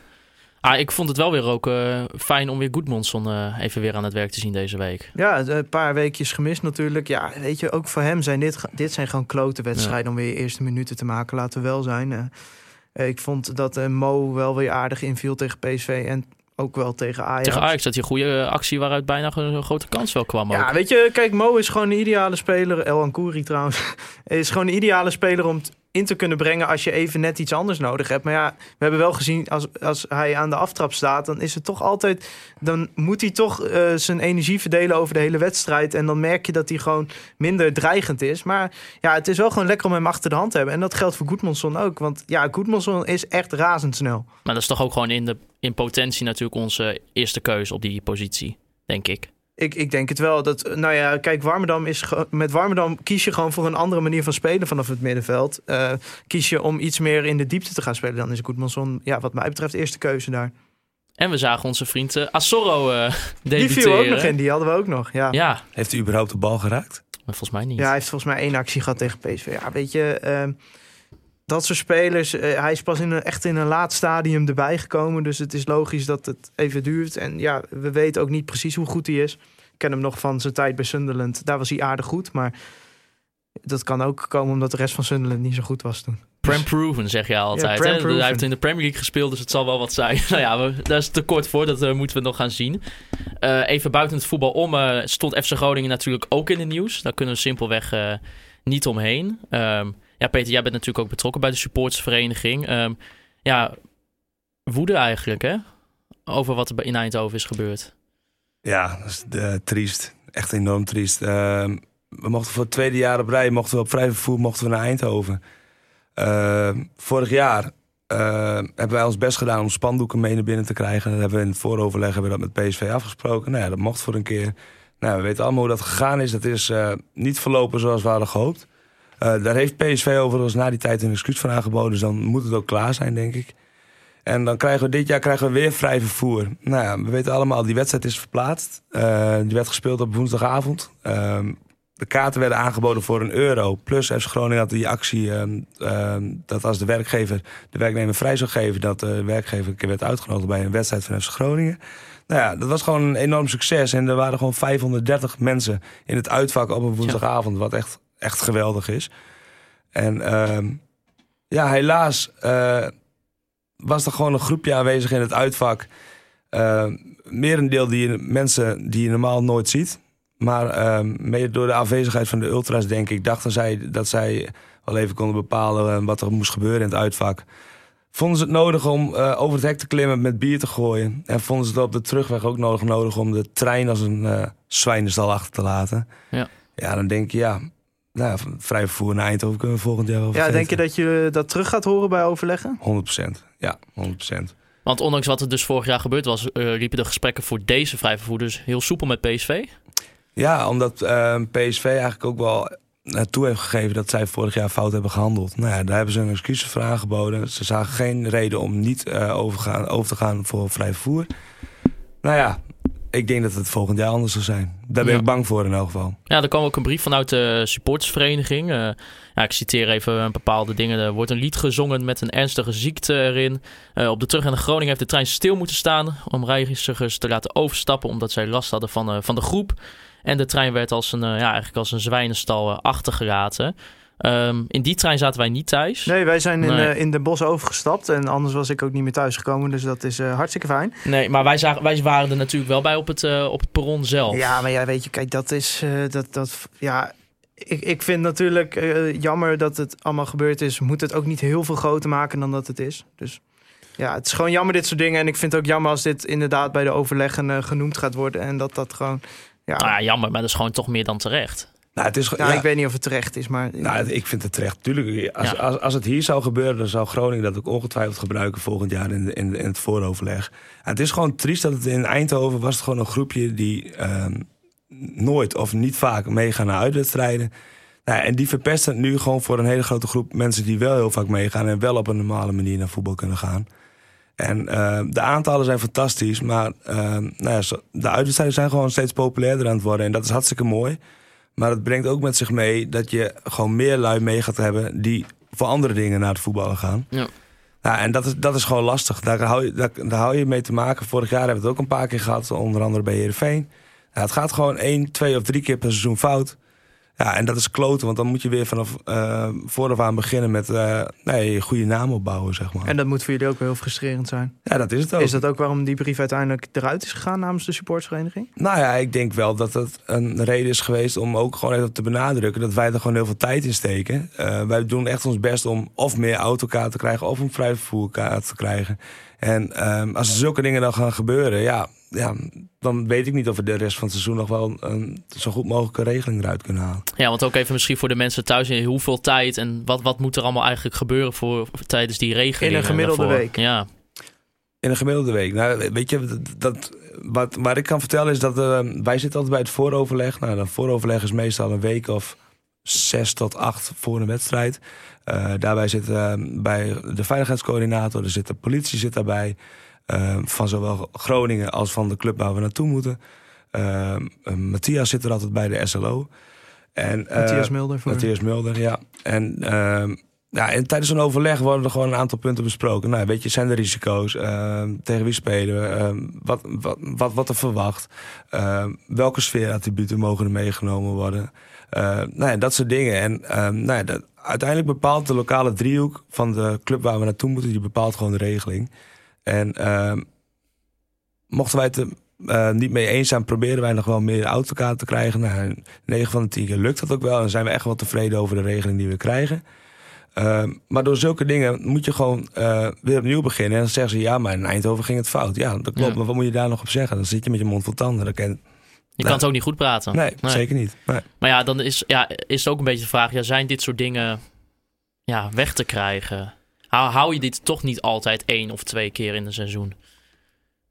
Ah, ik vond het wel weer ook eh, fijn om weer Goedmondson eh even weer aan het werk te zien deze week. Ja, een paar weekjes gemist natuurlijk. Ja, weet je, ook voor hem zijn dit, dit zijn gewoon klote wedstrijden om weer je eerste minuten te maken. Laten we wel zijn. Ik vond dat eh, Mo wel weer aardig inviel tegen PSV en ook wel tegen Ajax. Tegen Ajax had hij een goede eh, actie waaruit bijna een, grote kans wel kwam ook. Ja, weet je, kijk, Mo is gewoon een ideale speler. El Ankouri trouwens. is gewoon een ideale speler om in te kunnen brengen als je even net iets anders nodig hebt. Maar ja, we hebben wel gezien als, als hij aan de aftrap staat, dan is het toch altijd. Dan moet hij toch eh, zijn energie verdelen over de hele wedstrijd. En dan merk je dat hij gewoon minder dreigend is. Maar ja, het is wel gewoon lekker om hem achter de hand te hebben. En dat geldt voor Goedmanson ook. Want ja, Goedmanson is echt razendsnel. Maar dat is toch ook gewoon in, de, in potentie natuurlijk onze eerste keuze op die positie, denk ik. Ik, ik denk het wel. Dat, nou ja, kijk, Warmerdam is met Warmerdam kies je gewoon voor een andere manier van spelen vanaf het middenveld. Eh, kies je om iets meer in de diepte te gaan spelen, dan is Goedmanson, ja, wat mij betreft, eerste keuze daar. En we zagen onze vriend eh, Assorro eh Die debuteren. viel ook nog in, die hadden we ook nog. Ja. Ja. Ja, Heeft hij überhaupt de bal geraakt? maar volgens mij niet. hij heeft volgens mij één actie gehad tegen PSV. Ja, weet je, ehm, dat soort spelers, eh, hij is pas in een, echt in een laat stadium erbij gekomen. Dus het is logisch dat het even duurt. En ja, we weten ook niet precies hoe goed hij is. Ik ken hem nog van zijn tijd bij Sunderland. Daar was hij aardig goed, maar dat kan ook komen omdat de rest van Sunderland niet zo goed was toen. Prem proven, zeg je altijd. Ja, hè? Hij heeft in de Premier League gespeeld, dus het zal wel wat zijn. nou ja, we, daar is te kort voor. Dat eh, moeten we nog gaan zien. Eh, even buiten het voetbal om stond FC Groningen natuurlijk ook in het nieuws. Daar kunnen we simpelweg niet omheen. Ehm, ja, Peter, jij bent natuurlijk ook betrokken bij de supportersvereniging. Ehm, ja, woede eigenlijk, hè? Over wat er in Eindhoven is gebeurd. Ja, dat is eh, triest. Echt enorm triest. Ehm, we mochten voor het tweede jaar op rij, mochten we op vrij vervoer mochten we naar Eindhoven. Ehm, vorig jaar hebben wij ons best gedaan om spandoeken mee naar binnen te krijgen. Dat hebben we in het vooroverleg hebben we dat met PSV afgesproken. Nou ja, dat mocht voor een keer. Nou, we weten allemaal hoe dat gegaan is. Dat is eh, niet verlopen zoals we hadden gehoopt. Eh, daar heeft PSV overigens na die tijd een excuus van aangeboden. Dus dan moet het ook klaar zijn, denk ik. En dan krijgen we dit jaar krijgen we weer vrij vervoer. Nou ja, we weten allemaal, die wedstrijd is verplaatst. Eh, die werd gespeeld op woensdagavond. Ehm, de kaarten werden aangeboden voor een euro. Plus FC Groningen had die actie ehm, ehm, dat als de werkgever de werknemer vrij zou geven... dat de werkgever een keer werd uitgenodigd bij een wedstrijd van FC Groningen. Nou ja, dat was gewoon een enorm succes. En er waren gewoon 530 mensen in het uitvak op een woensdagavond. Wat echt, echt geweldig is. En ehm, ja, helaas uh, was er gewoon een groepje aanwezig in het uitvak. Uh, merendeel die mensen die je normaal nooit ziet. Maar uh, mede door de afwezigheid van de ultras, denk ik, dachten zij dat zij wel even konden bepalen eh, wat er moest gebeuren in het uitvak. Vonden ze het nodig om uh, over het hek te klimmen met bier te gooien. En vonden ze het op de terugweg ook nodig, nodig om de trein als een uh, zwijnenstal achter te laten. Ja. ja, dan denk je, ja, nou, vrij vervoer naar Eindhoven kunnen we volgend jaar wel Ja, denk je dat je dat terug gaat horen bij overleggen? 100%, ja, 100%. Want ondanks wat er dus vorig jaar gebeurd was, uh, liepen de gesprekken voor deze vrij vervoer dus heel soepel met PSV? Ja, omdat uh, PSV eigenlijk ook wel naartoe heeft gegeven dat zij vorig jaar fout hebben gehandeld. Nou ja, daar hebben ze een excuses voor aangeboden. Ze zagen geen reden om niet uh, overgaan, over te gaan voor vrij vervoer. Nou ja, ik denk dat het volgend jaar anders zal zijn. Daar ben Ja. ik bang voor in elk geval. Ja, er kwam ook een brief vanuit de supportersvereniging. Eh, ja, ik citeer even een bepaalde dingen. Er wordt een lied gezongen met een ernstige ziekte erin. Eh, op de terug naar Groningen heeft de trein stil moeten staan... om reizigers te laten overstappen... omdat zij last hadden van, eh, van de groep. En de trein werd als een, ja, eigenlijk als een zwijnenstal achtergelaten. Ehm, in die trein zaten wij niet thuis. Nee, wij zijn in, Nee. eh, in de bos overgestapt. En anders was ik ook niet meer thuisgekomen. Dus dat is eh, hartstikke fijn. Nee, maar wij, zagen, wij waren er natuurlijk wel bij op het, eh, op het perron zelf. Ja, maar ja, weet je, kijk, dat is. dat, dat, ja, ik, ik vind natuurlijk jammer dat het allemaal gebeurd is. Moet het ook niet heel veel groter maken dan dat het is. Dus ja, het is gewoon jammer dit soort dingen. En ik vind het ook jammer als dit inderdaad bij de overleggen genoemd gaat worden. En dat dat gewoon. Ja, Nou ja, jammer, maar dat is gewoon toch meer dan terecht. Nou, het is, nou, ja, ik weet niet of het terecht is, maar. nou, ik vind het terecht. Tuurlijk, als, Ja. als, als het hier zou gebeuren, dan zou Groningen dat ook ongetwijfeld gebruiken volgend jaar in, in, in het vooroverleg. En het is gewoon triest dat het in Eindhoven was het gewoon een groepje die ehm, nooit of niet vaak meegaan naar uitwedstrijden. Nou, en die verpesten het nu gewoon voor een hele grote groep mensen die wel heel vaak meegaan en wel op een normale manier naar voetbal kunnen gaan. En eh, de aantallen zijn fantastisch, maar eh, nou ja, de uitwedstrijden zijn gewoon steeds populairder aan het worden. En dat is hartstikke mooi. Maar het brengt ook met zich mee dat je gewoon meer lui mee gaat hebben die voor andere dingen naar het voetballen gaan. Ja. Nou, en dat is, dat is gewoon lastig. Daar hou, je, daar, daar hou je mee te maken. Vorig jaar hebben we het ook een paar keer gehad, onder andere bij Heerenveen. Nou, het gaat gewoon één, twee of drie keer per seizoen fout. Ja, en dat is kloten, want dan moet je weer vanaf eh, vooraf aan beginnen met eh, nee, je goede naam opbouwen, zeg maar. En dat moet voor jullie ook wel heel frustrerend zijn. ja, dat is het ook. Is dat ook waarom die brief uiteindelijk eruit is gegaan namens de supportersvereniging? Nou ja, ik denk wel dat het een reden is geweest om ook gewoon even te benadrukken dat wij er gewoon heel veel tijd in steken. Eh, wij doen echt ons best om of meer autokaart te krijgen of een vrij vervoerkaart te krijgen. En ehm, als er zulke dingen dan gaan gebeuren, ja, ja, dan weet ik niet of we de rest van het seizoen nog wel een zo goed mogelijke regeling eruit kunnen halen. Ja, want ook even misschien voor de mensen thuis. in Hoeveel tijd en wat, wat moet er allemaal eigenlijk gebeuren voor, voor tijdens die regeling? In een gemiddelde daarvoor? week. Ja, In een gemiddelde week. Nou, weet je, dat, dat, wat, waar ik kan vertellen is dat eh, wij zitten altijd bij het vooroverleg. Nou, dat vooroverleg is meestal een week of zes tot acht voor een wedstrijd. Eh, daarbij zit eh, bij de veiligheidscoördinator, er zit de politie zit daarbij. eh, van zowel Groningen als van de club waar we naartoe moeten. Eh, eh, Matthias zit er altijd bij de SLO. En, eh, Matthias Mulder. Voor... Matthias Mulder, ja. En, ehm, ja, en tijdens een overleg worden er gewoon een aantal punten besproken. Nou, weet je, zijn er risico's? Ehm, tegen wie spelen we? Ehm, wat, wat, wat, wat er verwacht? Ehm, welke sfeerattributen mogen er meegenomen worden? Ehm, nou ja, dat soort dingen. En ehm, nou ja, dat, uiteindelijk bepaalt de lokale driehoek van de club waar we naartoe moeten, die bepaalt gewoon de regeling. En ehm, mochten wij het er eh, niet mee eens zijn, proberen wij nog wel meer autokaarten te krijgen. Nou, 9 van de 10 keer lukt dat ook wel. En zijn we echt wel tevreden over de regeling die we krijgen. Ehm, maar door zulke dingen moet je gewoon eh, weer opnieuw beginnen. En dan zeggen ze, ja, maar in Eindhoven ging het fout. Ja, dat klopt. Ja. Maar wat moet je daar nog op zeggen? Dan zit je met je mond vol tanden. Dan ken... Je kan het ook niet goed praten. nee, zeker niet. Nee. Maar ja, dan is, ja, is het ook een beetje de vraag: ja, zijn dit soort dingen ja, weg te krijgen? Hou, hou je dit toch niet altijd één of twee keer in een seizoen?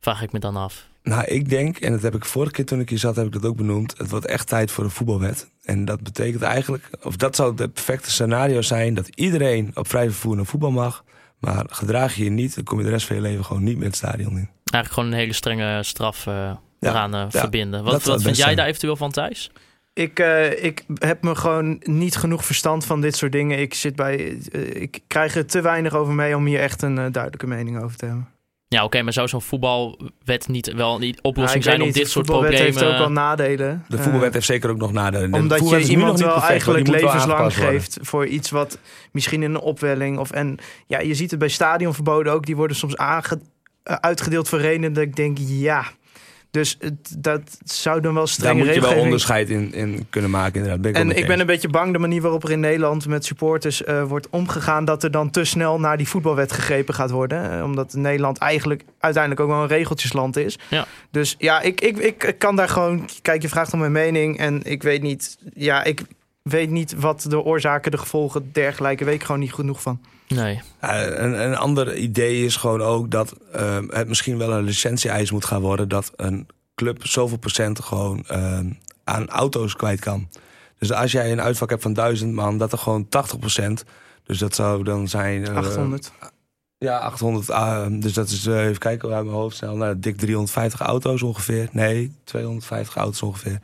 Vraag ik me dan af. Nou, ik denk, en dat heb ik vorige keer toen ik hier zat, heb ik dat ook benoemd. Het wordt echt tijd voor een voetbalwet. En dat betekent eigenlijk, of dat zou het perfecte scenario zijn, dat iedereen op vrij vervoer naar voetbal mag. Maar gedraag je je niet, dan kom je de rest van je leven gewoon niet meer het stadion in. Eigenlijk gewoon een hele strenge straf eh, eraan eh, ja, verbinden. Wat, wat vind jij zijn. daar eventueel van, Thijs? Ik, eh, ik heb me gewoon niet genoeg verstand van dit soort dingen. Ik, zit bij, eh, ik krijg er te weinig over mee om hier echt een duidelijke mening over te hebben. Ja, oké, maar zou zo'n voetbalwet niet wel niet oplossing zijn om dit de soort voetbalwet problemen... heeft ook wel nadelen. De voetbalwet heeft zeker ook nog nadelen. De omdat voetbalwet je iemand niet wel perfect, eigenlijk levenslang worden. geeft voor iets wat misschien in een opwelling of en ja, je ziet het bij stadionverboden ook. Die worden soms aange, uitgedeeld voor redenen dat ik denk ja. Dus het, dat zou dan wel Daar strenge moet je wel onderscheid in, in kunnen maken. Inderdaad. Ben ik En ik ben een beetje bang de manier waarop er in Nederland met supporters eh, wordt omgegaan. Dat er dan te snel naar die voetbalwet gegrepen gaat worden. Eh, omdat Nederland eigenlijk uiteindelijk ook wel een regeltjesland is. Ja. Dus ja, ik, ik, ik kan daar gewoon. Kijk, je vraagt om mijn mening. En ik weet niet. Ja, ik weet niet wat de oorzaken, de gevolgen, dergelijke. Weet ik gewoon niet genoeg van. Nee. Een, een ander idee is gewoon ook dat ehm, het misschien wel een licentie-eis moet gaan worden. Dat een club zoveel procent gewoon ehm, aan auto's kwijt kan. Dus als jij een uitvak hebt van 1000 man, dat er gewoon 80 procent. Dus dat zou dan zijn. eh, 800. Ja, 800. ah, dus dat is, eh, even kijken uit mijn hoofd snel. Nou, dik 350 auto's ongeveer. Nee, 250 auto's ongeveer.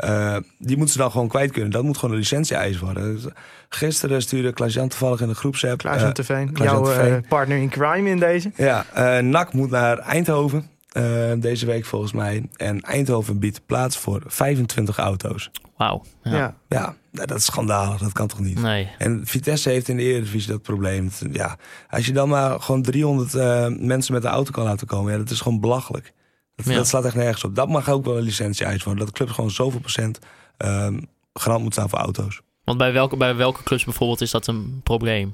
Eh, die moeten ze dan gewoon kwijt kunnen. Dat moet gewoon een licentie-eis worden. Gisteren stuurde Klaas-Jan toevallig in de groepsapp. Klaas eh, Teveen. Klaas-Jan Jouw eh, partner in crime in deze. ja, eh NAC moet naar Eindhoven eh, deze week volgens mij. En Eindhoven biedt plaats voor 25 auto's. Wauw. Ja. Ja. Ja, nou, dat is schandalig. Dat kan toch niet? Nee. En Vitesse heeft in de Eredivisie dat probleem. Ja, als je dan maar gewoon 300 eh, mensen met de auto kan laten komen, ja, dat is gewoon belachelijk. Dat, Ja. dat slaat echt nergens op. Dat mag ook wel een licentie-eis worden. Dat de club gewoon zoveel procent ehm garant moet staan voor auto's. Want bij welke, bij welke clubs bijvoorbeeld is dat een probleem?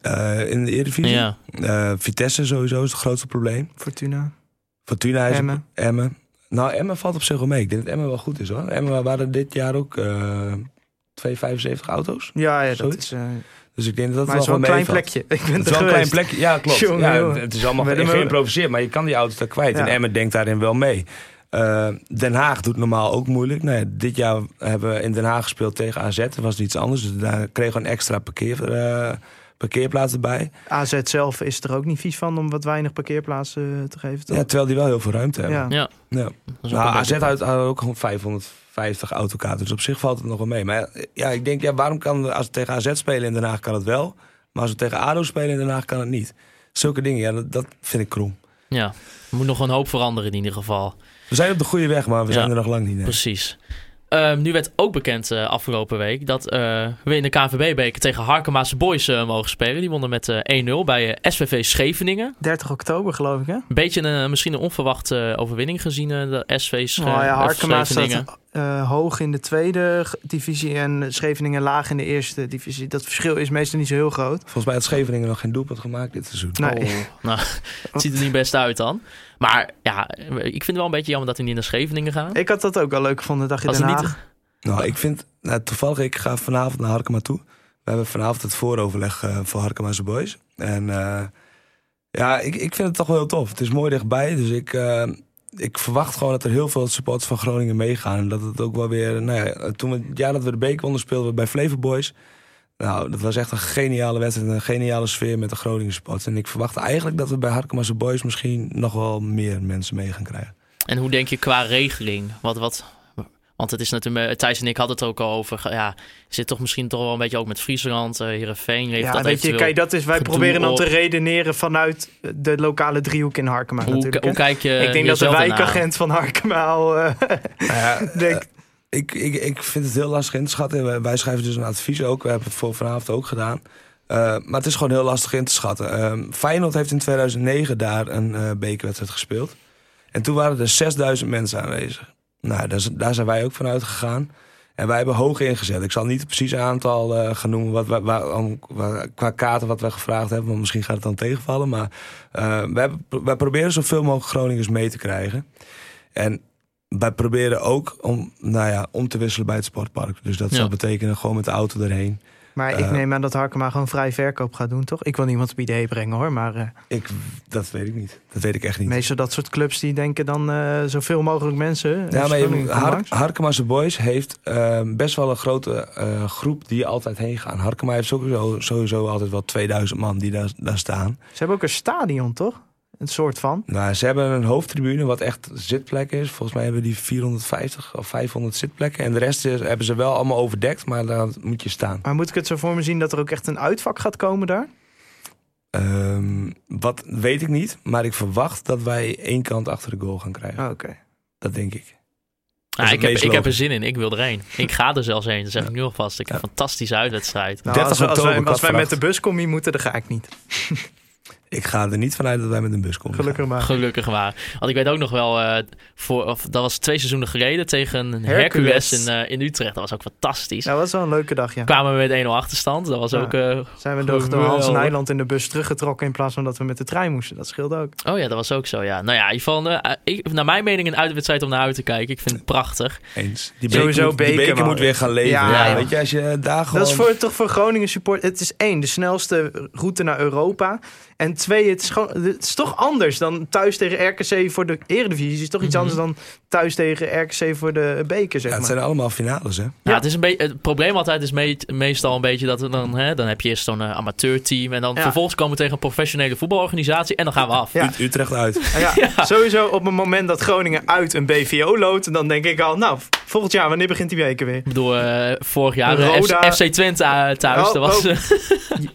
Eh, in de Eredivisie, Ja. eh, Vitesse sowieso is het grootste probleem. Fortuna. Fortuna is Emmen. Emmen. Nou, Emmen valt op zich wel mee. Ik denk dat Emmen wel goed is hoor. Emmen waren dit jaar ook eh 275 auto's. Ja, ja dat is. Dus ik denk dat dat maar het is wel een klein plekje. Ik ben Het is wel een klein plekje. Ja, klopt. Jongen, ja, jongen. het is allemaal geïmproviseerd, maar je kan die auto's daar kwijt. Ja. En Emmen denkt daarin wel mee. Eh, Den Haag doet normaal ook moeilijk. Nou ja, dit jaar hebben we in Den Haag gespeeld tegen AZ. Dat was iets anders. Dus daar kregen we een extra parkeer, eh, parkeerplaats erbij. AZ zelf is er ook niet vies van om wat weinig parkeerplaatsen eh, te geven. Toch? Ja, terwijl die wel heel veel ruimte hebben. Ja. Ja. Nou, AZ beetje- had had ook gewoon 550 autokaarten. Dus op zich valt het nog wel mee. Maar ja, ik denk, ja, waarom kan als we tegen AZ spelen in Den Haag kan het wel. Maar als we tegen ADO spelen in Den Haag kan het niet. Zulke dingen, ja, dat, dat vind ik krom. Ja. Er moet nog een hoop veranderen in ieder geval. We zijn op de goede weg, maar we Ja. zijn er nog lang niet. nee. Precies. Ehm, nu werd ook bekend eh, afgelopen week dat eh, we in de KNVB-beker tegen Harkema's Boys eh, mogen spelen. Die wonnen met eh, 1-0 bij SVV Scheveningen. 30 oktober geloof ik hè? Een beetje een, misschien een onverwachte overwinning gezien de SV's. Oh ja, Eh, hoog in de tweede divisie en Scheveningen laag in de eerste divisie. Dat verschil is meestal niet zo heel groot. Volgens mij had Scheveningen nog geen doelpunt gemaakt dit seizoen. Nee. Oh, nou, het ziet er niet best uit dan. Maar ja, ik vind het wel een beetje jammer dat hij niet naar Scheveningen gaat. Ik had dat ook wel leuk gevonden, dacht je Den het Haag. niet- Nou, ik vind, nou, toevallig, ik ga vanavond naar Harkema toe. We hebben vanavond het vooroverleg eh, voor Harkema's Boys. En eh, ja, ik, ik vind het toch wel heel tof. Het is mooi dichtbij, dus ik, eh, ik verwacht gewoon dat er heel veel supporters van Groningen meegaan. En dat het ook wel weer, nou ja, toen we, het jaar dat we de beker speelden bij Flavor Boys. Nou, dat was echt een geniale wedstrijd, een geniale sfeer met de Groningen supporters. En ik verwacht eigenlijk dat we bij Harkema's Boys misschien nog wel meer mensen mee gaan krijgen. En hoe denk je qua regeling? Wat, wat, want het is natuurlijk, Thijs en ik hadden het ook al over. Ja, zit toch misschien toch wel een beetje ook met Friesland, uh, Heerenveen. Ja, dat weet je, kijk, dat is, wij proberen dan op- te redeneren vanuit de lokale driehoek in Harkema hoe, natuurlijk. hoe kijk je ik denk dat de wijkagent van Harkema al eh, Nou ja, denkt... Ik, ik, ik vind het heel lastig in te schatten. Wij, wij schrijven dus een advies ook. We hebben het voor vanavond ook gedaan. Uh, maar het is gewoon heel lastig in te schatten. Uh, Feyenoord heeft in 2009 daar een uh, bekerwedstrijd gespeeld. En toen waren er 6000 mensen aanwezig. Nou, daar, daar zijn wij ook van uitgegaan. En wij hebben hoog ingezet. Ik zal niet het precieze aantal eh, gaan noemen wat, wij- waar- om- waar- qua kaarten wat wij gevraagd hebben. Want misschien gaat het dan tegenvallen. Maar eh, wij, wij proberen zoveel mogelijk Groningers mee te krijgen. En wij proberen ook om, nou ja, om te wisselen bij het sportpark. Dus dat Ja. zou betekenen gewoon met de auto erheen. Maar ik Eh. neem aan dat Harkema gewoon vrij verkoop gaat doen, toch? Ik wil niemand op idee brengen hoor, maar eh, Ik, dat weet ik niet. Dat weet ik echt niet. meestal dat soort clubs die denken dan eh, zoveel mogelijk mensen. Ja, maar je, Har. Harkema's Boys heeft eh, best wel een grote groep die altijd heen gaan. Harkema heeft sowieso, sowieso altijd wel 2000 man die daar, daar staan. Ze hebben ook een stadion, toch? Een soort van. Nou, ze hebben een hoofdtribune wat echt zitplek is. Volgens mij hebben die 450 of 500 zitplekken. En de rest is, hebben ze wel allemaal overdekt, maar daar moet je staan. Maar moet ik het zo voor me zien dat er ook echt een uitvak gaat komen daar? Ehm, wat weet ik niet, maar ik verwacht dat wij één kant achter de goal gaan krijgen. Oh, Oké. Dat denk ik. Ah, ik, heb, ik heb er zin in. Ik wil erheen. Ik ga er zelfs heen. Dat zeg ik nu alvast. Ik heb een fantastische uitwedstrijd. Nou, 30 als, we- als, oktober, wij, als wij met de buscombi moeten, dan ga ik niet. Ik ga er niet vanuit dat wij met een bus komen. Gelukkig maar. Gelukkig waar. Want ik weet ook nog wel, eh, voor, of, dat was twee seizoenen geleden tegen Hercules, Hercules. in, eh, in Utrecht. Dat was ook fantastisch. Nou, dat was wel een leuke dag, ja. Kwamen we met 1-0 achterstand. Dat was Ja. ook... eh, Zijn we door, door Hans. Nijland in de bus teruggetrokken in plaats van dat we met de trein moesten. Dat scheelde ook. oh ja, dat was ook zo, ja. Nou ja, in ieder geval, eh, ik, naar mijn mening een uitwedstrijd om naar uit te kijken. Ik vind het prachtig. Eens. Die Sowieso beker, moet, die beker, moet weer gaan leven. Ja, Ja, ja. Weet je, als je daar gewoon... Dat is voor, toch voor Groningen support. Het is één, de snelste route naar Europa. En twee, het is, gewoon, het is toch anders dan thuis tegen RKC voor de Eredivisie. Het is toch iets Mhm. anders dan thuis tegen RKC voor de beker, zeg Ja, het maar. zijn allemaal finales, hè? Ja, het, is een beetje het probleem altijd is me- meestal een beetje dat we dan, hè, dan heb je eerst zo'n eh, amateurteam. En dan Ja. vervolgens komen we tegen een professionele voetbalorganisatie. En dan gaan we af. Utrecht uit. Ja, Sowieso op het moment dat Groningen uit een BVO loodt, dan denk ik al, nou, volgend jaar, wanneer begint die beker weer? Ik bedoel, eh, vorig jaar eh, Roda- FC, FC Twente thuis. Oh, dat was, oh.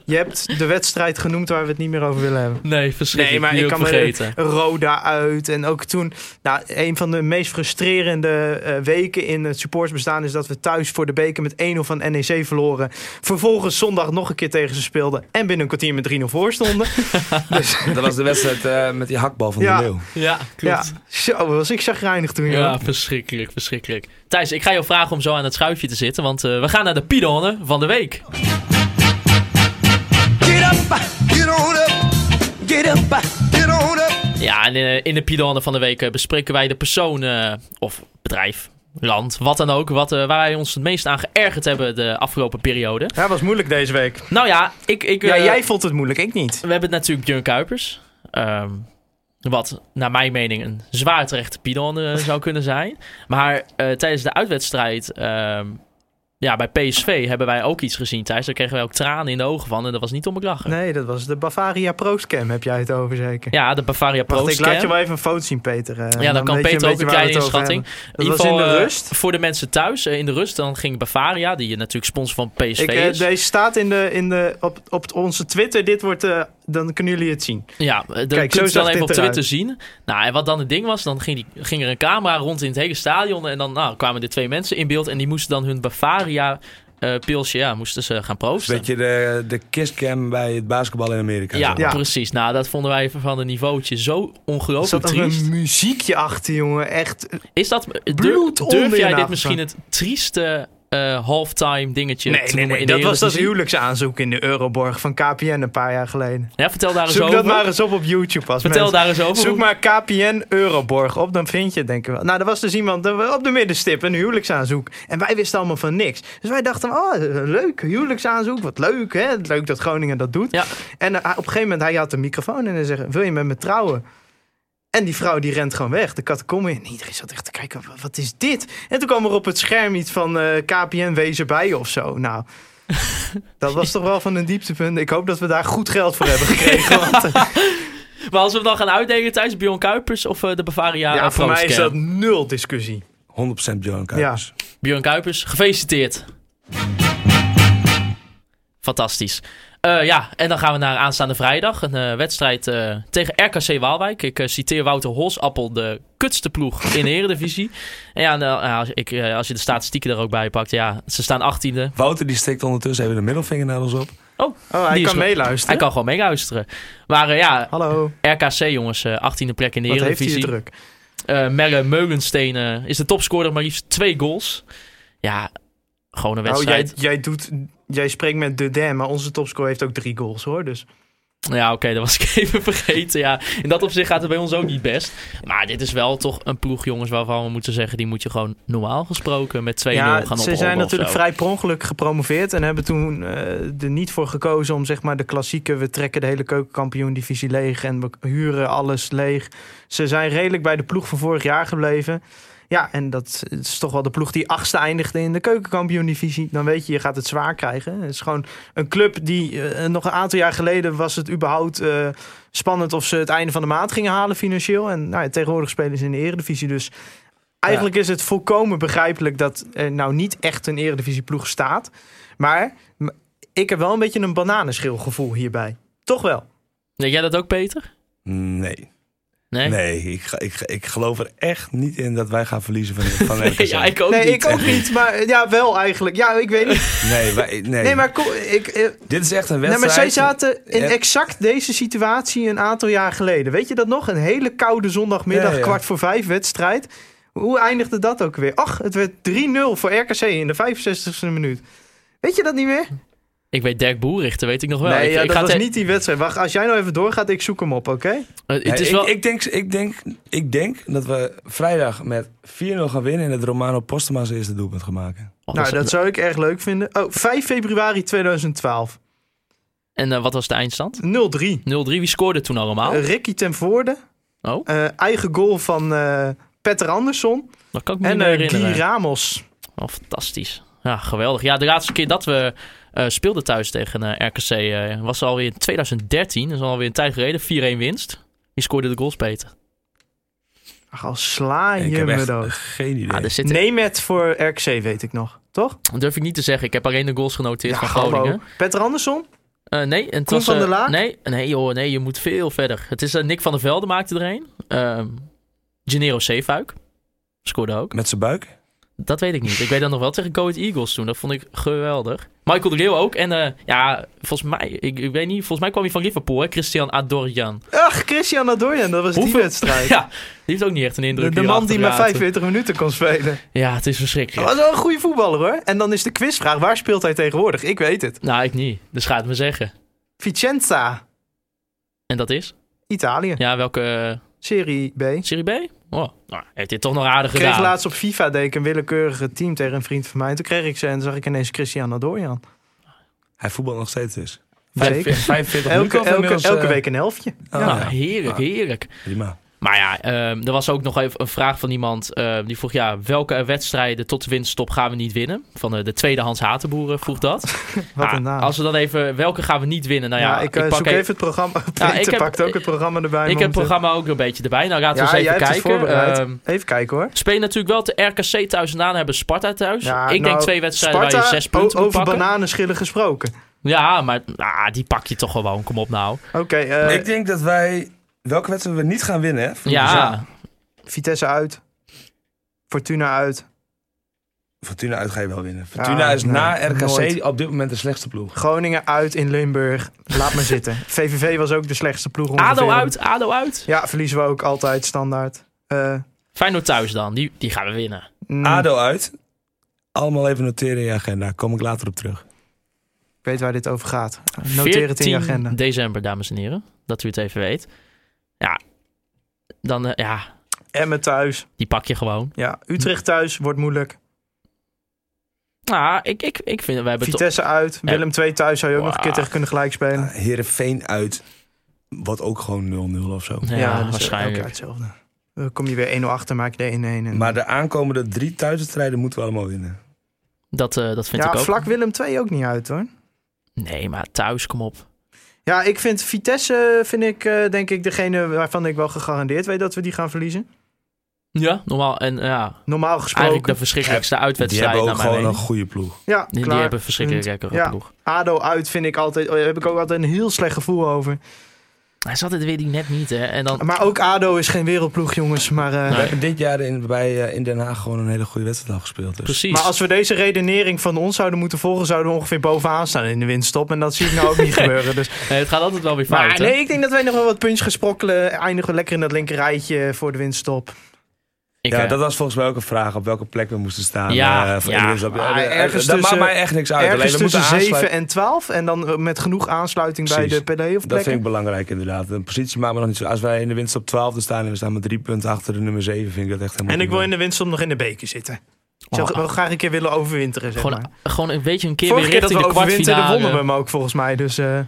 Je hebt de wedstrijd genoemd waar we het niet meer over willen hebben. nee, verschrikkelijk. Nee, maar ik kan vergeten. me Roda uit. En ook toen, nou, een van de meest frustrerende eh, weken in het supportsbestaan is dat we thuis voor de beker met 1-0 van NEC verloren. Vervolgens zondag nog een keer tegen ze speelden. En binnen een kwartier met 3-0 voor stonden. dus Dat was de wedstrijd eh, met die hakbal van Ja. de Leeuw. Ja, ja, klopt. zo was ik chagrijnig toen. joh. Ja, verschrikkelijk, verschrikkelijk. Thijs, ik ga jou vragen om zo aan het schuifje te zitten, want eh, we gaan naar de Pidonne van de week. Get up, get on up, get up, get on up. Ja, en eh, in de Pidonne van de week eh, bespreken wij de persoon eh, of bedrijf, land, wat dan ook, wat, eh, waar wij ons het meest aan geërgerd hebben de afgelopen periode. Ja, was moeilijk deze week. Nou ja, ik... ik Ja, eh, jij vond het moeilijk, ik niet. We hebben natuurlijk Björn Kuipers. ehm, wat naar mijn mening een zwaar terechte Pidon eh, zou kunnen zijn. Maar eh, tijdens de uitwedstrijd ehm, ja, bij PSV hebben wij ook iets gezien thuis. Daar kregen wij ook tranen in de ogen van. En dat was niet om te lachen. Nee, dat was de Bavaria Pro-scam, heb jij het over zeker? Ja, de Bavaria Pro Wacht, ik laat je wel even een foto zien, Peter. eh, Ja, dan kan je Peter ook een kleine inschatting. In Dat was in de eh, rust. voor de mensen thuis, eh, in de rust, dan ging Bavaria, die natuurlijk sponsor van PSV Ik, is. deze staat in de, in de, op, op onze Twitter. Dit wordt, eh, dan kunnen jullie het zien. Ja, dat Kijk, kun zo je dan even op Twitter eruit. zien. Nou, en wat dan het ding was, dan ging, die, ging er een camera rond in het hele stadion. En dan nou, kwamen er twee mensen in beeld. En die moesten dan hun Bavaria eh, pilsje, ja, moesten ze gaan proosten. Weet je, de, de kisscam bij het basketbal in Amerika. ja, precies. Nou, dat vonden wij even van een niveautje zo Er ongelooflijk triest. een muziekje achter, jongen. Echt. Is dat, durf, Bloed onder durf je jij dit misschien het trieste eh, halftime dingetje Nee, nee, nee. Dat was dat huwelijksaanzoek in de Euroborg van KPN een paar jaar geleden. Ja, vertel daar eens Zoek over. dat maar eens op op YouTube. Als vertel mensen- daar eens over. Zoek maar KPN Euroborg op, dan vind je het denk ik wel. Nou, er was dus iemand op de middenstip, een huwelijksaanzoek. En wij wisten allemaal van niks. Dus wij dachten, oh, leuk, huwelijksaanzoek, wat leuk, hè? Leuk dat Groningen dat doet. Ja. En eh, op een gegeven moment, hij had de microfoon en hij zegt, wil je met me trouwen? En die vrouw die rent gewoon weg, de catacombe in. En iedereen zat echt te kijken, "Wa- wat is dit? En toen kwam er op het scherm iets van eh, KPN wees erbij of zo. Nou, dat was toch wel van een dieptepunt. Ik hoop dat we daar goed geld voor hebben gekregen. want, eh, Maar als we dan gaan uitdelen tijdens Bjorn Kuipers of eh, de Bavaria ja, voor mij is dat nul discussie. 100% Bjorn Kuipers. Björn Kuipers, gefeliciteerd. Fantastisch. Eh, ja, en dan gaan we naar aanstaande vrijdag. Een eh, wedstrijd eh, tegen RKC Waalwijk. Ik citeer Wouter Holsappel, de kutste ploeg in de Eredivisie. En ja, nou, als, ik, als je de statistieken er ook bij pakt, ja, ze staan 18e. Wouter die steekt ondertussen even de middelvinger naar ons op. Oh, hij Die is kan meeluisteren. Hij kan gewoon meeluisteren. Maar eh, ja, Hallo, RKC jongens, eh 18e plek in de wat heeft hij Eredivisie. het druk? Eh Merle Meulensteen is de topscorer, maar liefst twee goals. Ja, gewoon een Nou, jij, jij, doet, jij spreekt met de Dam, maar onze topscorer heeft ook drie goals hoor. Dus. Ja, oké, dat was ik even vergeten. Ja, in dat opzicht gaat het bij ons ook niet best. Maar dit is wel toch een ploeg, jongens, waarvan we moeten zeggen... die moet je gewoon normaal gesproken met 2-0 gaan Ja, ophouden. ze zijn natuurlijk vrij per ongeluk gepromoveerd en hebben toen eh, er niet voor gekozen om zeg maar de klassieke, we trekken de hele keukenkampioen-divisie leeg en we huren alles leeg. Ze zijn redelijk bij de ploeg van vorig jaar gebleven. Ja, en dat is toch wel de ploeg die achtste eindigde in de keukenkampioen-divisie. Dan weet je, je gaat het zwaar krijgen. Het is gewoon een club die eh, nog een aantal jaar geleden was het überhaupt eh, spannend of ze het einde van de maand gingen halen financieel. En nou ja, tegenwoordig spelen ze in de eredivisie, dus Eigenlijk is het volkomen begrijpelijk dat er nou niet echt een eredivisieploeg staat. Maar ik heb wel een beetje een bananenschilgevoel hierbij. Toch wel. Denk jij dat ook, Peter? Nee. Nee? Nee, ik, ga- ik, ik geloof er echt niet in dat wij gaan verliezen van, van RKC. ja, ik ook nee, niet. ik ook niet. Maar eh, ja, wel eigenlijk. Ja, ik weet niet. Nee, wij, nee. Nee, maar, kom, ik, eh, dit is echt een nee, wedstrijd. maar zij zaten in exact deze situatie een aantal jaar geleden. Weet je dat nog? Een hele koude zondagmiddag, Ja, ja. kwart voor vijf wedstrijd. Hoe eindigde dat ook weer? Ach, het werd 3-0 voor RKC in de 65e minuut. Weet je dat niet meer? Ik weet Dirk Boerichter, weet ik nog wel. nee, ik, ja, ik dat ga was te- niet die wedstrijd. Wacht, als jij nou even doorgaat, ik zoek hem op, oké? Eh, het Nee, is ik, wel... ik, denk, ik, denk, ik denk dat we vrijdag met 4-0 gaan winnen en dat Romano Postema zijn eerste doelpunt gaan maken. Oh, Nou, dat zou ik erg leuk vinden. Oh, 5 februari 2012. En eh, wat was de eindstand? 0-3. 0-3. Wie scoorde toen allemaal? Eh, Ricky ten Voorde. oh, Eh, eigen goal van eh Petter Andersson. dat kan ik me En niet meer herinneren. Guy Ramos. Oh, fantastisch. Ja, geweldig. Ja, de laatste keer dat we eh, speelden thuis tegen eh, RKC eh, was alweer in 2013. Dat is alweer een tijd geleden. 4-1 winst. Wie scoorde de goals, Peter? Ach, al sla je me dood. geen idee. Ah, er zit, Neem het voor RKC, weet ik nog. Toch? Dat durf ik niet te zeggen. Ik heb alleen de goals genoteerd van hallo. Groningen. Petter Andersson? Eh, nee, en het Koen was, van der Laak? Nee, nee, joh, nee, je moet veel verder. Het is Nick van der Velde maakte er een. Ehm Gennaro Zeefuik scoorde ook. Met zijn buik? Dat weet ik niet. Ik weet dat nog wel tegen Go Eagles toen. Dat vond ik geweldig. Michael de Leeuw ook. En eh, ja, volgens mij, ik, ik weet niet, volgens mij kwam hij van Liverpool, hè? Christian Adorjan. Ach, Christian Adorjan, dat was die wedstrijd. Ja, die heeft ook niet echt een de, indruk de hier man die maar achtergelaten. 45 minuten kon spelen. Ja, het is Dat verschrikkelijk. was wel een goede voetballer hoor. En dan is de quizvraag, waar speelt hij tegenwoordig? Ik weet het. Nou, ik niet. Dus ga het me zeggen. Vicenza, En dat is? Italië. Ja, welke eh, Serie B. Serie B? Nou, heeft dit toch nog aardig Ik kreeg gedaan. laatst op FIFA deed ik een willekeurige team tegen een vriend van mij. Toen kreeg ik ze en zag ik ineens Christian Adorjan. Hij voetbalt nog steeds dus. Zeker. 45 Elke, elke, elke eh, week een helftje. oh, ja. Nou, ja. heerlijk, Ja. heerlijk. Prima. Maar ja, ehm, er was ook nog even een vraag van iemand. ehm, die vroeg, ja, welke wedstrijden tot de winststop gaan we niet winnen? Van de, de tweedehands Hatenboeren vroeg dat. Wat Ah, een naam. Als we dan even, welke gaan we niet winnen? Nou ja, ja, ik, eh, pak zoek even het programma. Ja, ik heb- pakt ook het programma erbij. Ik heb het programma ook een beetje erbij. Nou, laten we Ja, eens even kijken. Ehm, Even kijken hoor. spelen natuurlijk wel de RKC thuis en daarna hebben Sparta thuis. Ja, ik nou, denk twee wedstrijden Sparta, waar je zes punten over pakken. bananenschillen gesproken. Ja, maar nou, die pak je toch gewoon. Kom op nou. Oké, eh, ik denk dat wij... Welke wedstrijd we niet gaan winnen, hè? Vroeger Ja, Vitesse uit. Fortuna uit. Fortuna uit ga je wel winnen. Fortuna Ja, is nee, na RKC nooit. op dit moment de slechtste ploeg. Groningen uit in Limburg. Laat maar zitten. VVV was ook de slechtste ploeg ongeveer. ADO uit, ADO uit. Ja, verliezen we ook altijd standaard. Eh, Feyenoord thuis dan. Die, die gaan we winnen. mm, ADO uit. Allemaal even noteren in je agenda. Kom ik later op terug. Ik weet waar dit over gaat. Noteer het in je 14 agenda. december, dames en heren. Dat u het even weet. Ja, dan eh, ja, Emmen thuis. die pak je gewoon. Ja, Utrecht thuis wordt moeilijk. Nou, ik, ik, ik vind, we hebben toch... Vitesse uit. Willem II thuis zou je ook nog een keer tegen kunnen gelijkspelen. Heerenveen uit. Wordt ook gewoon 0-0 of zo. Ja, elke waarschijnlijk. jaar hetzelfde. Dan kom je weer 1-0 achter, maak je de 1-1. en- Maar de aankomende drie thuiswedstrijden moeten we allemaal winnen. Dat, eh, dat vind ja, ik ook. vlak Willem II ook niet uit hoor. Nee, maar thuis, kom op. Ja, ik vind Vitesse, vind ik, eh, denk ik, degene waarvan ik wel gegarandeerd weet dat we die gaan verliezen. Ja, normaal. En ja, Normaal eigenlijk gesproken. de verschrikkelijkste Die uitwedstrijd hebben ook gewoon een goede ploeg. Ja, Die, die klaar. hebben een verschrikkelijk lekkere Ja. ploeg. ADO uit vind ik altijd, oh, heb ik ook altijd een heel slecht gevoel over. Hij zat het weer die net niet, hè. En dan... Maar ook ADO is geen wereldploeg, jongens. Maar, eh, Nee. We hebben dit jaar in, bij, eh, in Den Haag gewoon een hele goede wedstrijd al gespeeld. Dus. Precies. maar als we deze redenering van ons zouden moeten volgen, zouden we ongeveer bovenaan staan in de winststop. En dat zie ik nou ook niet gebeuren. Dus. Nee, het gaat altijd wel weer fout, Maar nee, ik denk dat wij nog wel wat puntjes gaan sprokkelen. Eindigen we lekker in dat linker rijtje voor de winststop. Ik, Ja, eh, dat was volgens mij ook een vraag op welke plek we moesten staan. Ja, eh, voor ja. Eh, ergens dat maakt mij echt niks uit. Alleen Ergens we moeten tussen 7 aansluiten. en 12. En dan met genoeg aansluiting bij de play-off Dat plekken. vind ik belangrijk inderdaad. Een positie maakt me nog niet zo. Als wij in de winst op 12 staan en we staan met drie punten achter de nummer 7, vind ik dat echt helemaal En ik wil in de winst nog in de beker zitten. Ik zou Oh. wel graag een keer willen overwinteren, zeg gewoon, maar. gewoon een beetje een keer Vorige weer keer dat richting we de kwartfinale. wonnen we hem ook volgens mij. Dus eh,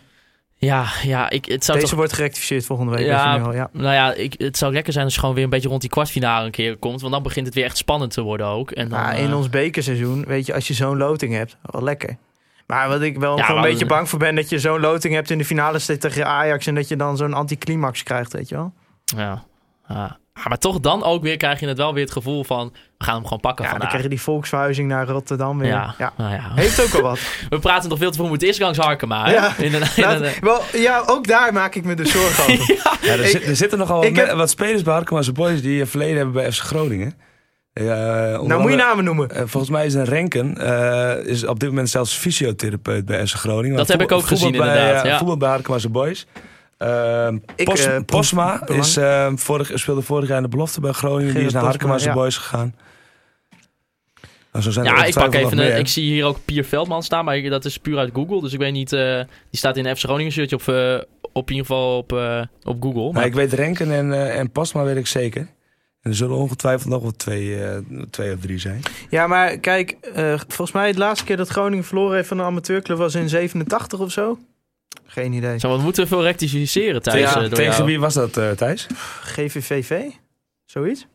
Ja, ja ik, het zou deze toch... wordt gerectificeerd volgende week. Ja, al, ja. Nou ja, ik, het zou lekker zijn als je gewoon weer een beetje rond die kwartfinale een keer komt. Want dan begint het weer echt spannend te worden ook. En dan, Maar in eh, ons bekerseizoen, weet je, als je zo'n loting hebt, wel lekker. Maar wat ik wel Ja, gewoon een beetje bang voor ben, dat je zo'n loting hebt in de finale tegen Ajax en dat je dan zo'n anticlimax krijgt, weet je wel. Ja. ja. Ah, maar toch dan ook weer krijg je het wel weer het gevoel van... We gaan hem gewoon pakken Ja, dan krijg je die volksverhuizing naar Rotterdam weer. Ja, Ja. nou ja. Heeft ook al wat. We praten nog veel te veel. Eerst langs Harkema. Ja. In een, in Laat- een- wel, ja, ook daar maak ik me dus zorgen over. Ja, er, Ik- zit- er zitten nogal wat, heb- wat spelers bij Harkema's Boys die een verleden hebben bij FC Groningen. Ja, onder Nou, moet je namen noemen. eh, volgens mij is een Renken eh, is op dit moment zelfs fysiotherapeut bij FC Groningen. Dat heb ik ook gezien, bij, inderdaad, eh, ja. Voetbal bij Harkema's Boys. Ehm, Ik, Pos- eh, Posma is, eh, vorig, speelde vorig jaar in de belofte bij Groningen. die is naar Harkema's ja. Boys gegaan. Nou, zo zijn er ja, ik pak even... Een, ik zie hier ook Pier Veldman staan. Maar ik- dat is puur uit Google. Dus ik weet niet... eh, die staat in een FC Groningen shirtje op, eh, op in ieder geval op, eh, op Google. Nou, Maar, ik weet Renken en, eh, en Pasma weet ik zeker. En er zullen ongetwijfeld nog wel twee, eh, twee of drie zijn. Ja, maar kijk, eh, volgens mij de laatste keer dat Groningen verloren heeft van een amateurclub was in 87 of zo. Geen idee. Zo, we moeten veel rectificeren. Ja, eh, door Tegen jou. wie was dat, eh, Thijs? GVVV? Zoiets?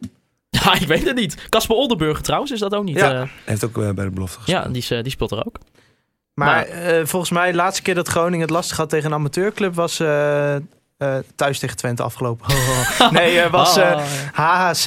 Ja, ik weet het niet. Casper Oldenburger trouwens, is dat ook niet? Ja. eh, Hij heeft ook eh, bij de belofte gespeeld. ja die, is, eh, die speelt er ook. Maar Maar- eh, volgens mij de laatste keer dat Groningen het lastig had tegen een amateurclub was eh, eh, thuis tegen Twente afgelopen. nee, eh, was eh, HHC.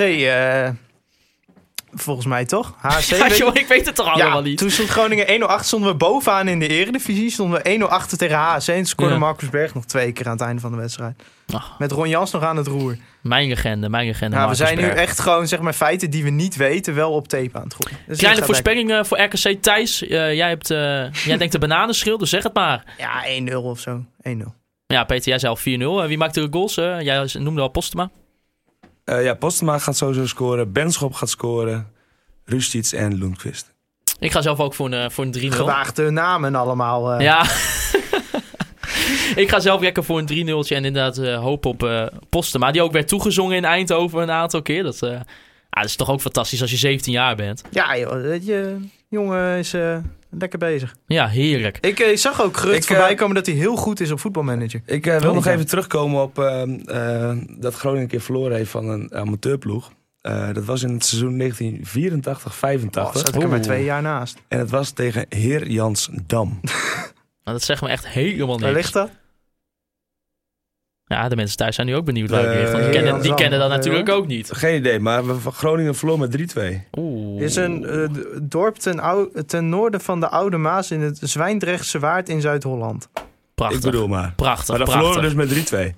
Volgens mij toch? HHC. ja, weet je- joh, ik weet het toch allemaal ja, niet. toen stond Groningen 1-0 stonden we bovenaan in de eredivisie. Stonden we 1-0 achter tegen HHC. En scoorde Ja. Marcus Berg nog twee keer aan het einde van de wedstrijd. Ach. Met Ron Jans nog aan het roer. Mijn legende, mijn legende. Nou, we zijn nu echt gewoon zeg maar, feiten die we niet weten wel op tape aan het gooien. Dus Kleine dit gaat voorspelling eh, voor RKC Thijs. Eh, jij, hebt, eh, jij denkt de bananenschil, dus zeg het maar. Ja, 1-0 of zo. 1-0. Ja, Peter, jij zei al 4-0. Eh, wie maakte de goals? Jij noemde al Postema. Eh, ja, Postema gaat sowieso scoren. Benschop gaat scoren. Rustits en Lundqvist. Ik ga zelf ook voor een, eh, voor een 3-0. Gewaagde namen allemaal. eh. Ja. ik ga zelf lekker voor een 3-0'tje en inderdaad eh, hoop op eh Postema. Die ook werd toegezongen in Eindhoven een aantal keer. Dat, ah, dat is toch ook fantastisch als je 17 jaar bent. Ja, joh, weet je, jongen is eh, lekker bezig. Ja, heerlijk. Ik eh, zag ook gerucht Ik, voorbij eh, komen dat hij heel goed is op voetbalmanager. Ik eh, wil nog even terugkomen op ehm, eh, dat Groningen een keer verloren heeft van een amateurploeg. Eh, dat was in het seizoen 1984-85. Oh, zat ik er maar twee jaar naast. en het was tegen Heer Jans Dam. Nou, dat zegt me echt helemaal Waar niks. ligt dat? Ja, de mensen thuis zijn nu ook benieuwd waar het Eh, ligt. Want die kennen, die kennen dat Eh, natuurlijk ook niet. Geen idee, maar we- van Groningen verloor met 3-2. Oeh. Is een eh, dorp ten, ou- ten noorden van de Oude Maas in het Zwijndrechtse Waard in Zuid-Holland. Prachtig. Ik bedoel maar. Prachtig, Maar dan prachtig. verloren dus met 3-2.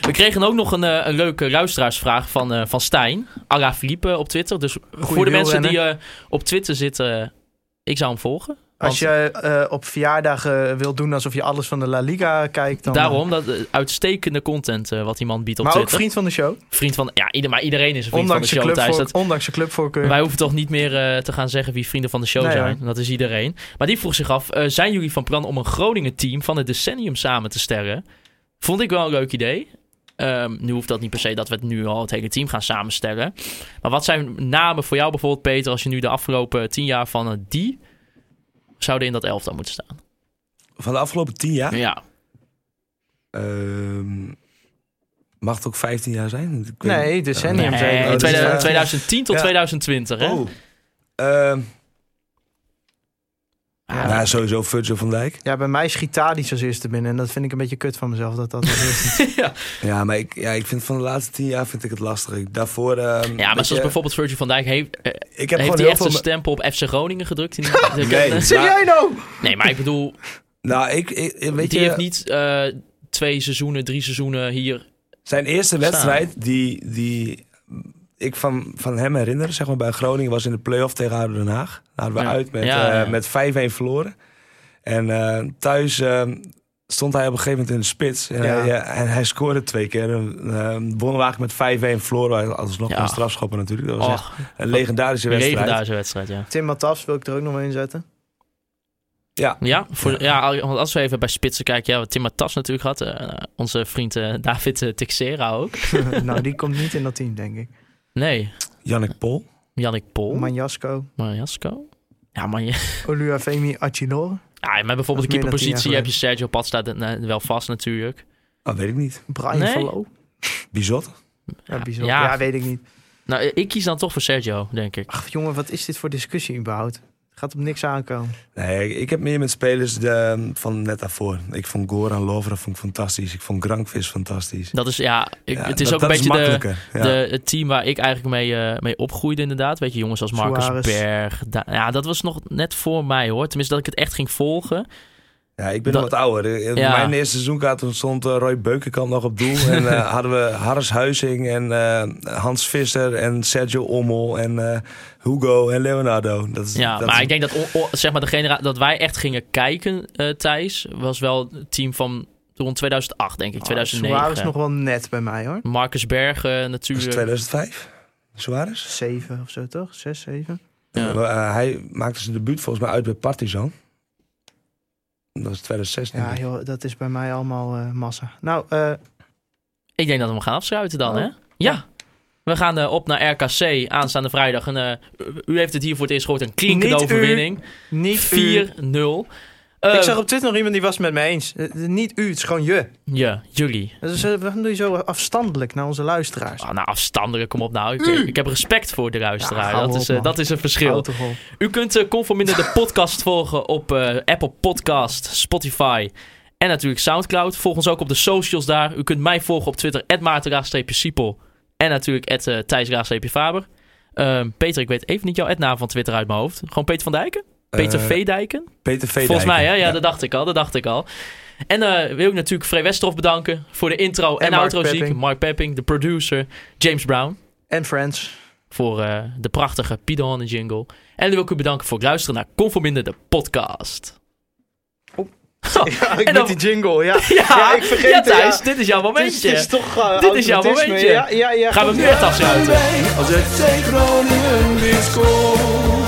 We kregen ook nog een, eh, een leuke luisteraarsvraag van, eh, van Stijn. Alla Philippe op Twitter. Dus voor de mensen die eh, op Twitter zitten, ik zou hem volgen. Als je eh, op verjaardagen wilt doen alsof je alles van de La Liga kijkt. Dan, Daarom, dat eh, uitstekende content eh, wat die man biedt op Maar ook Twitter. vriend van de show. Vriend van, ja, ieder, maar iedereen is een vriend Ondanks van de show, clubvoor, Dat, ondanks je clubvoorkeur. wij hoeven toch niet meer te gaan zeggen wie vrienden van de show Nee, zijn. Dat is iedereen. Maar die vroeg zich af, zijn jullie van plan om een Groningen-team van het decennium samen te sterren? Vond ik wel een leuk idee. Ehm, nu hoeft dat niet per se dat we het nu al het hele team gaan samenstellen. Maar wat zijn namen voor jou bijvoorbeeld, Peter, als je nu de afgelopen tien jaar van die zouden in dat elftal moeten staan? Van de afgelopen 10 jaar. Ja. Ehm, mag het ook 15 jaar zijn? Ik weet nee, decennium Nee, zei ik. Oh, in dat is 2000 waar. 2010 tot Ja. 2020, hè? Oh. Ehm, Ja. sowieso Virgil van Dijk. Ja, bij mij schiet Tadic als eerste binnen. En dat vind ik een beetje kut van mezelf. Dat dat eerste... Ja, maar ik, ja, ik vind van de laatste 10 jaar vind ik het lastig. Ik, daarvoor... ehm, Ja, maar zoals je, bijvoorbeeld Virgil van Dijk heeft, eh, Ik heb heeft gewoon hij heel echt veel... een stempel op FC Groningen gedrukt. In die, de- Nee. Zeg jij nou? nee, maar ik bedoel, Nou, ik, ik weet die je... heeft niet eh, twee seizoenen, drie seizoenen hier. Zijn eerste Staan. wedstrijd die, die ik van, van hem herinner, zeg maar bij Groningen, was in de play-off tegen Ouder Den Haag. Daar hadden we Ja. uit met, Ja, eh, ja. met 5-1 verloren. En eh, thuis eh, stond hij op een gegeven moment in de spits. En, Ja. hij, ja, en hij scoorde twee keer. En, wonnen we eigenlijk met 5-1 verloren. Alsnog Ja. een strafschoppen natuurlijk. Dat was echt een legendarische een wedstrijd. legendarische wedstrijd, ja. Tim Matas wil ik er ook nog wel in zetten. Ja. Ja, voor, ja. want als we even bij spitsen kijken. Ja, wat Tim Matas natuurlijk had. onze vriend eh, David uh, Tixera ook. nou, die komt niet in dat team, denk ik. Nee, Jannik Pol. Jannik Pol. Manjasko, Mariasco. Ja, maar, je, Oluwafemi Achilore, ja, maar bijvoorbeeld de Dat keeperpositie heb je Sergio Pat staat eh, wel vast natuurlijk. Oh, weet ik niet. Brian Nee? Verlo. Bizot. Ja, bijzonder. Ja. Ja, weet ik niet. Nou, ik kies dan toch voor Sergio, denk ik. Ach, jongen, wat is dit voor discussie überhaupt? Gaat op niks aankomen. Nee, ik heb meer met spelers de, van net daarvoor. Ik vond Goran Lovren vond ik fantastisch. Ik vond Grankvis fantastisch. Dat is, ja, ik, Ja, het is dat- ook een beetje de, makkelijker. Ja. de, het team waar ik eigenlijk mee, eh, mee opgroeide inderdaad. Weet je, jongens als Marcus Suarez. Berg. Da- ja, dat was nog net voor mij hoor. Tenminste, dat ik het echt ging volgen. Ja, ik ben Dat- nog wat ouder. In Ja. Mijn eerste seizoenkaart toen stond eh, Roy Beukenkamp nog op doel. en eh, hadden we Harris Huizing en eh, Hans Visser en Sergio Ommel en eh, Hugo en Leonardo. Dat is, Ja, dat maar is- ik denk dat, o- o- zeg maar de dat wij echt gingen kijken, eh Thijs, was wel het team van rond 2008, denk ik. 2009. Suarez nog wel net bij mij, hoor. Marcus Bergen dat is natuurlijk. 2005. Suarez? Zeven of zo, toch? Zes, zeven? Ja. Eh, hij maakte zijn debuut volgens mij uit bij Partizan. Dat was 2016. Ja, joh, dat is bij mij allemaal eh, massa. Nou, eh, Ik denk dat we hem gaan afsluiten dan, Oh. hè? Ja. We gaan eh, op naar RKC aanstaande vrijdag. En, eh, u- heeft het hier voor het eerst gehoord. Een klinkende u. overwinning. niet 4-0. U. Eh, ik zag op Twitter nog iemand die was het met me eens. Eh, niet u, het is gewoon je. Ja, jullie. Dus, eh, waarom doe je zo afstandelijk naar onze luisteraars? Ah, nou, afstandelijk, kom op nou. Ik, ik heb respect voor de luisteraar. Ja, dat, op, is, eh, dat is een verschil. U kunt uh, Conforminder de podcast volgen op eh, Apple Podcast, Spotify en natuurlijk Soundcloud. Volg ons ook op de socials daar. U kunt mij volgen op Twitter, @maarten-siepel en natuurlijk uh, thijs-faber. Ehm, Peter, ik weet even niet jouw adnaam van Twitter uit mijn hoofd. Gewoon Peter van Dijken? Peter Eh, V. Dijken? Peter V. Volgens mij, hè? Ja, Ja. dat dacht ik al. Dat dacht ik al. En eh, wil ik natuurlijk Frey Westerhof bedanken voor de intro en, outro ziek. Pepping. Mark Pepping, de producer. James Brown En Friends. voor eh, de prachtige Pidon jingle. En dan wil ik u bedanken voor het luisteren naar Conforminder de podcast. Ja, ik En met dan- die jingle, ja. Ja, Ja, ik vergeet ja, het, Thijs, ja. dit is jouw Het momentje. het is toch uh, Dit is jouw momentje. Ja, ja, ja, Gaan we hem nu echt afsluiten. Als weer scoort.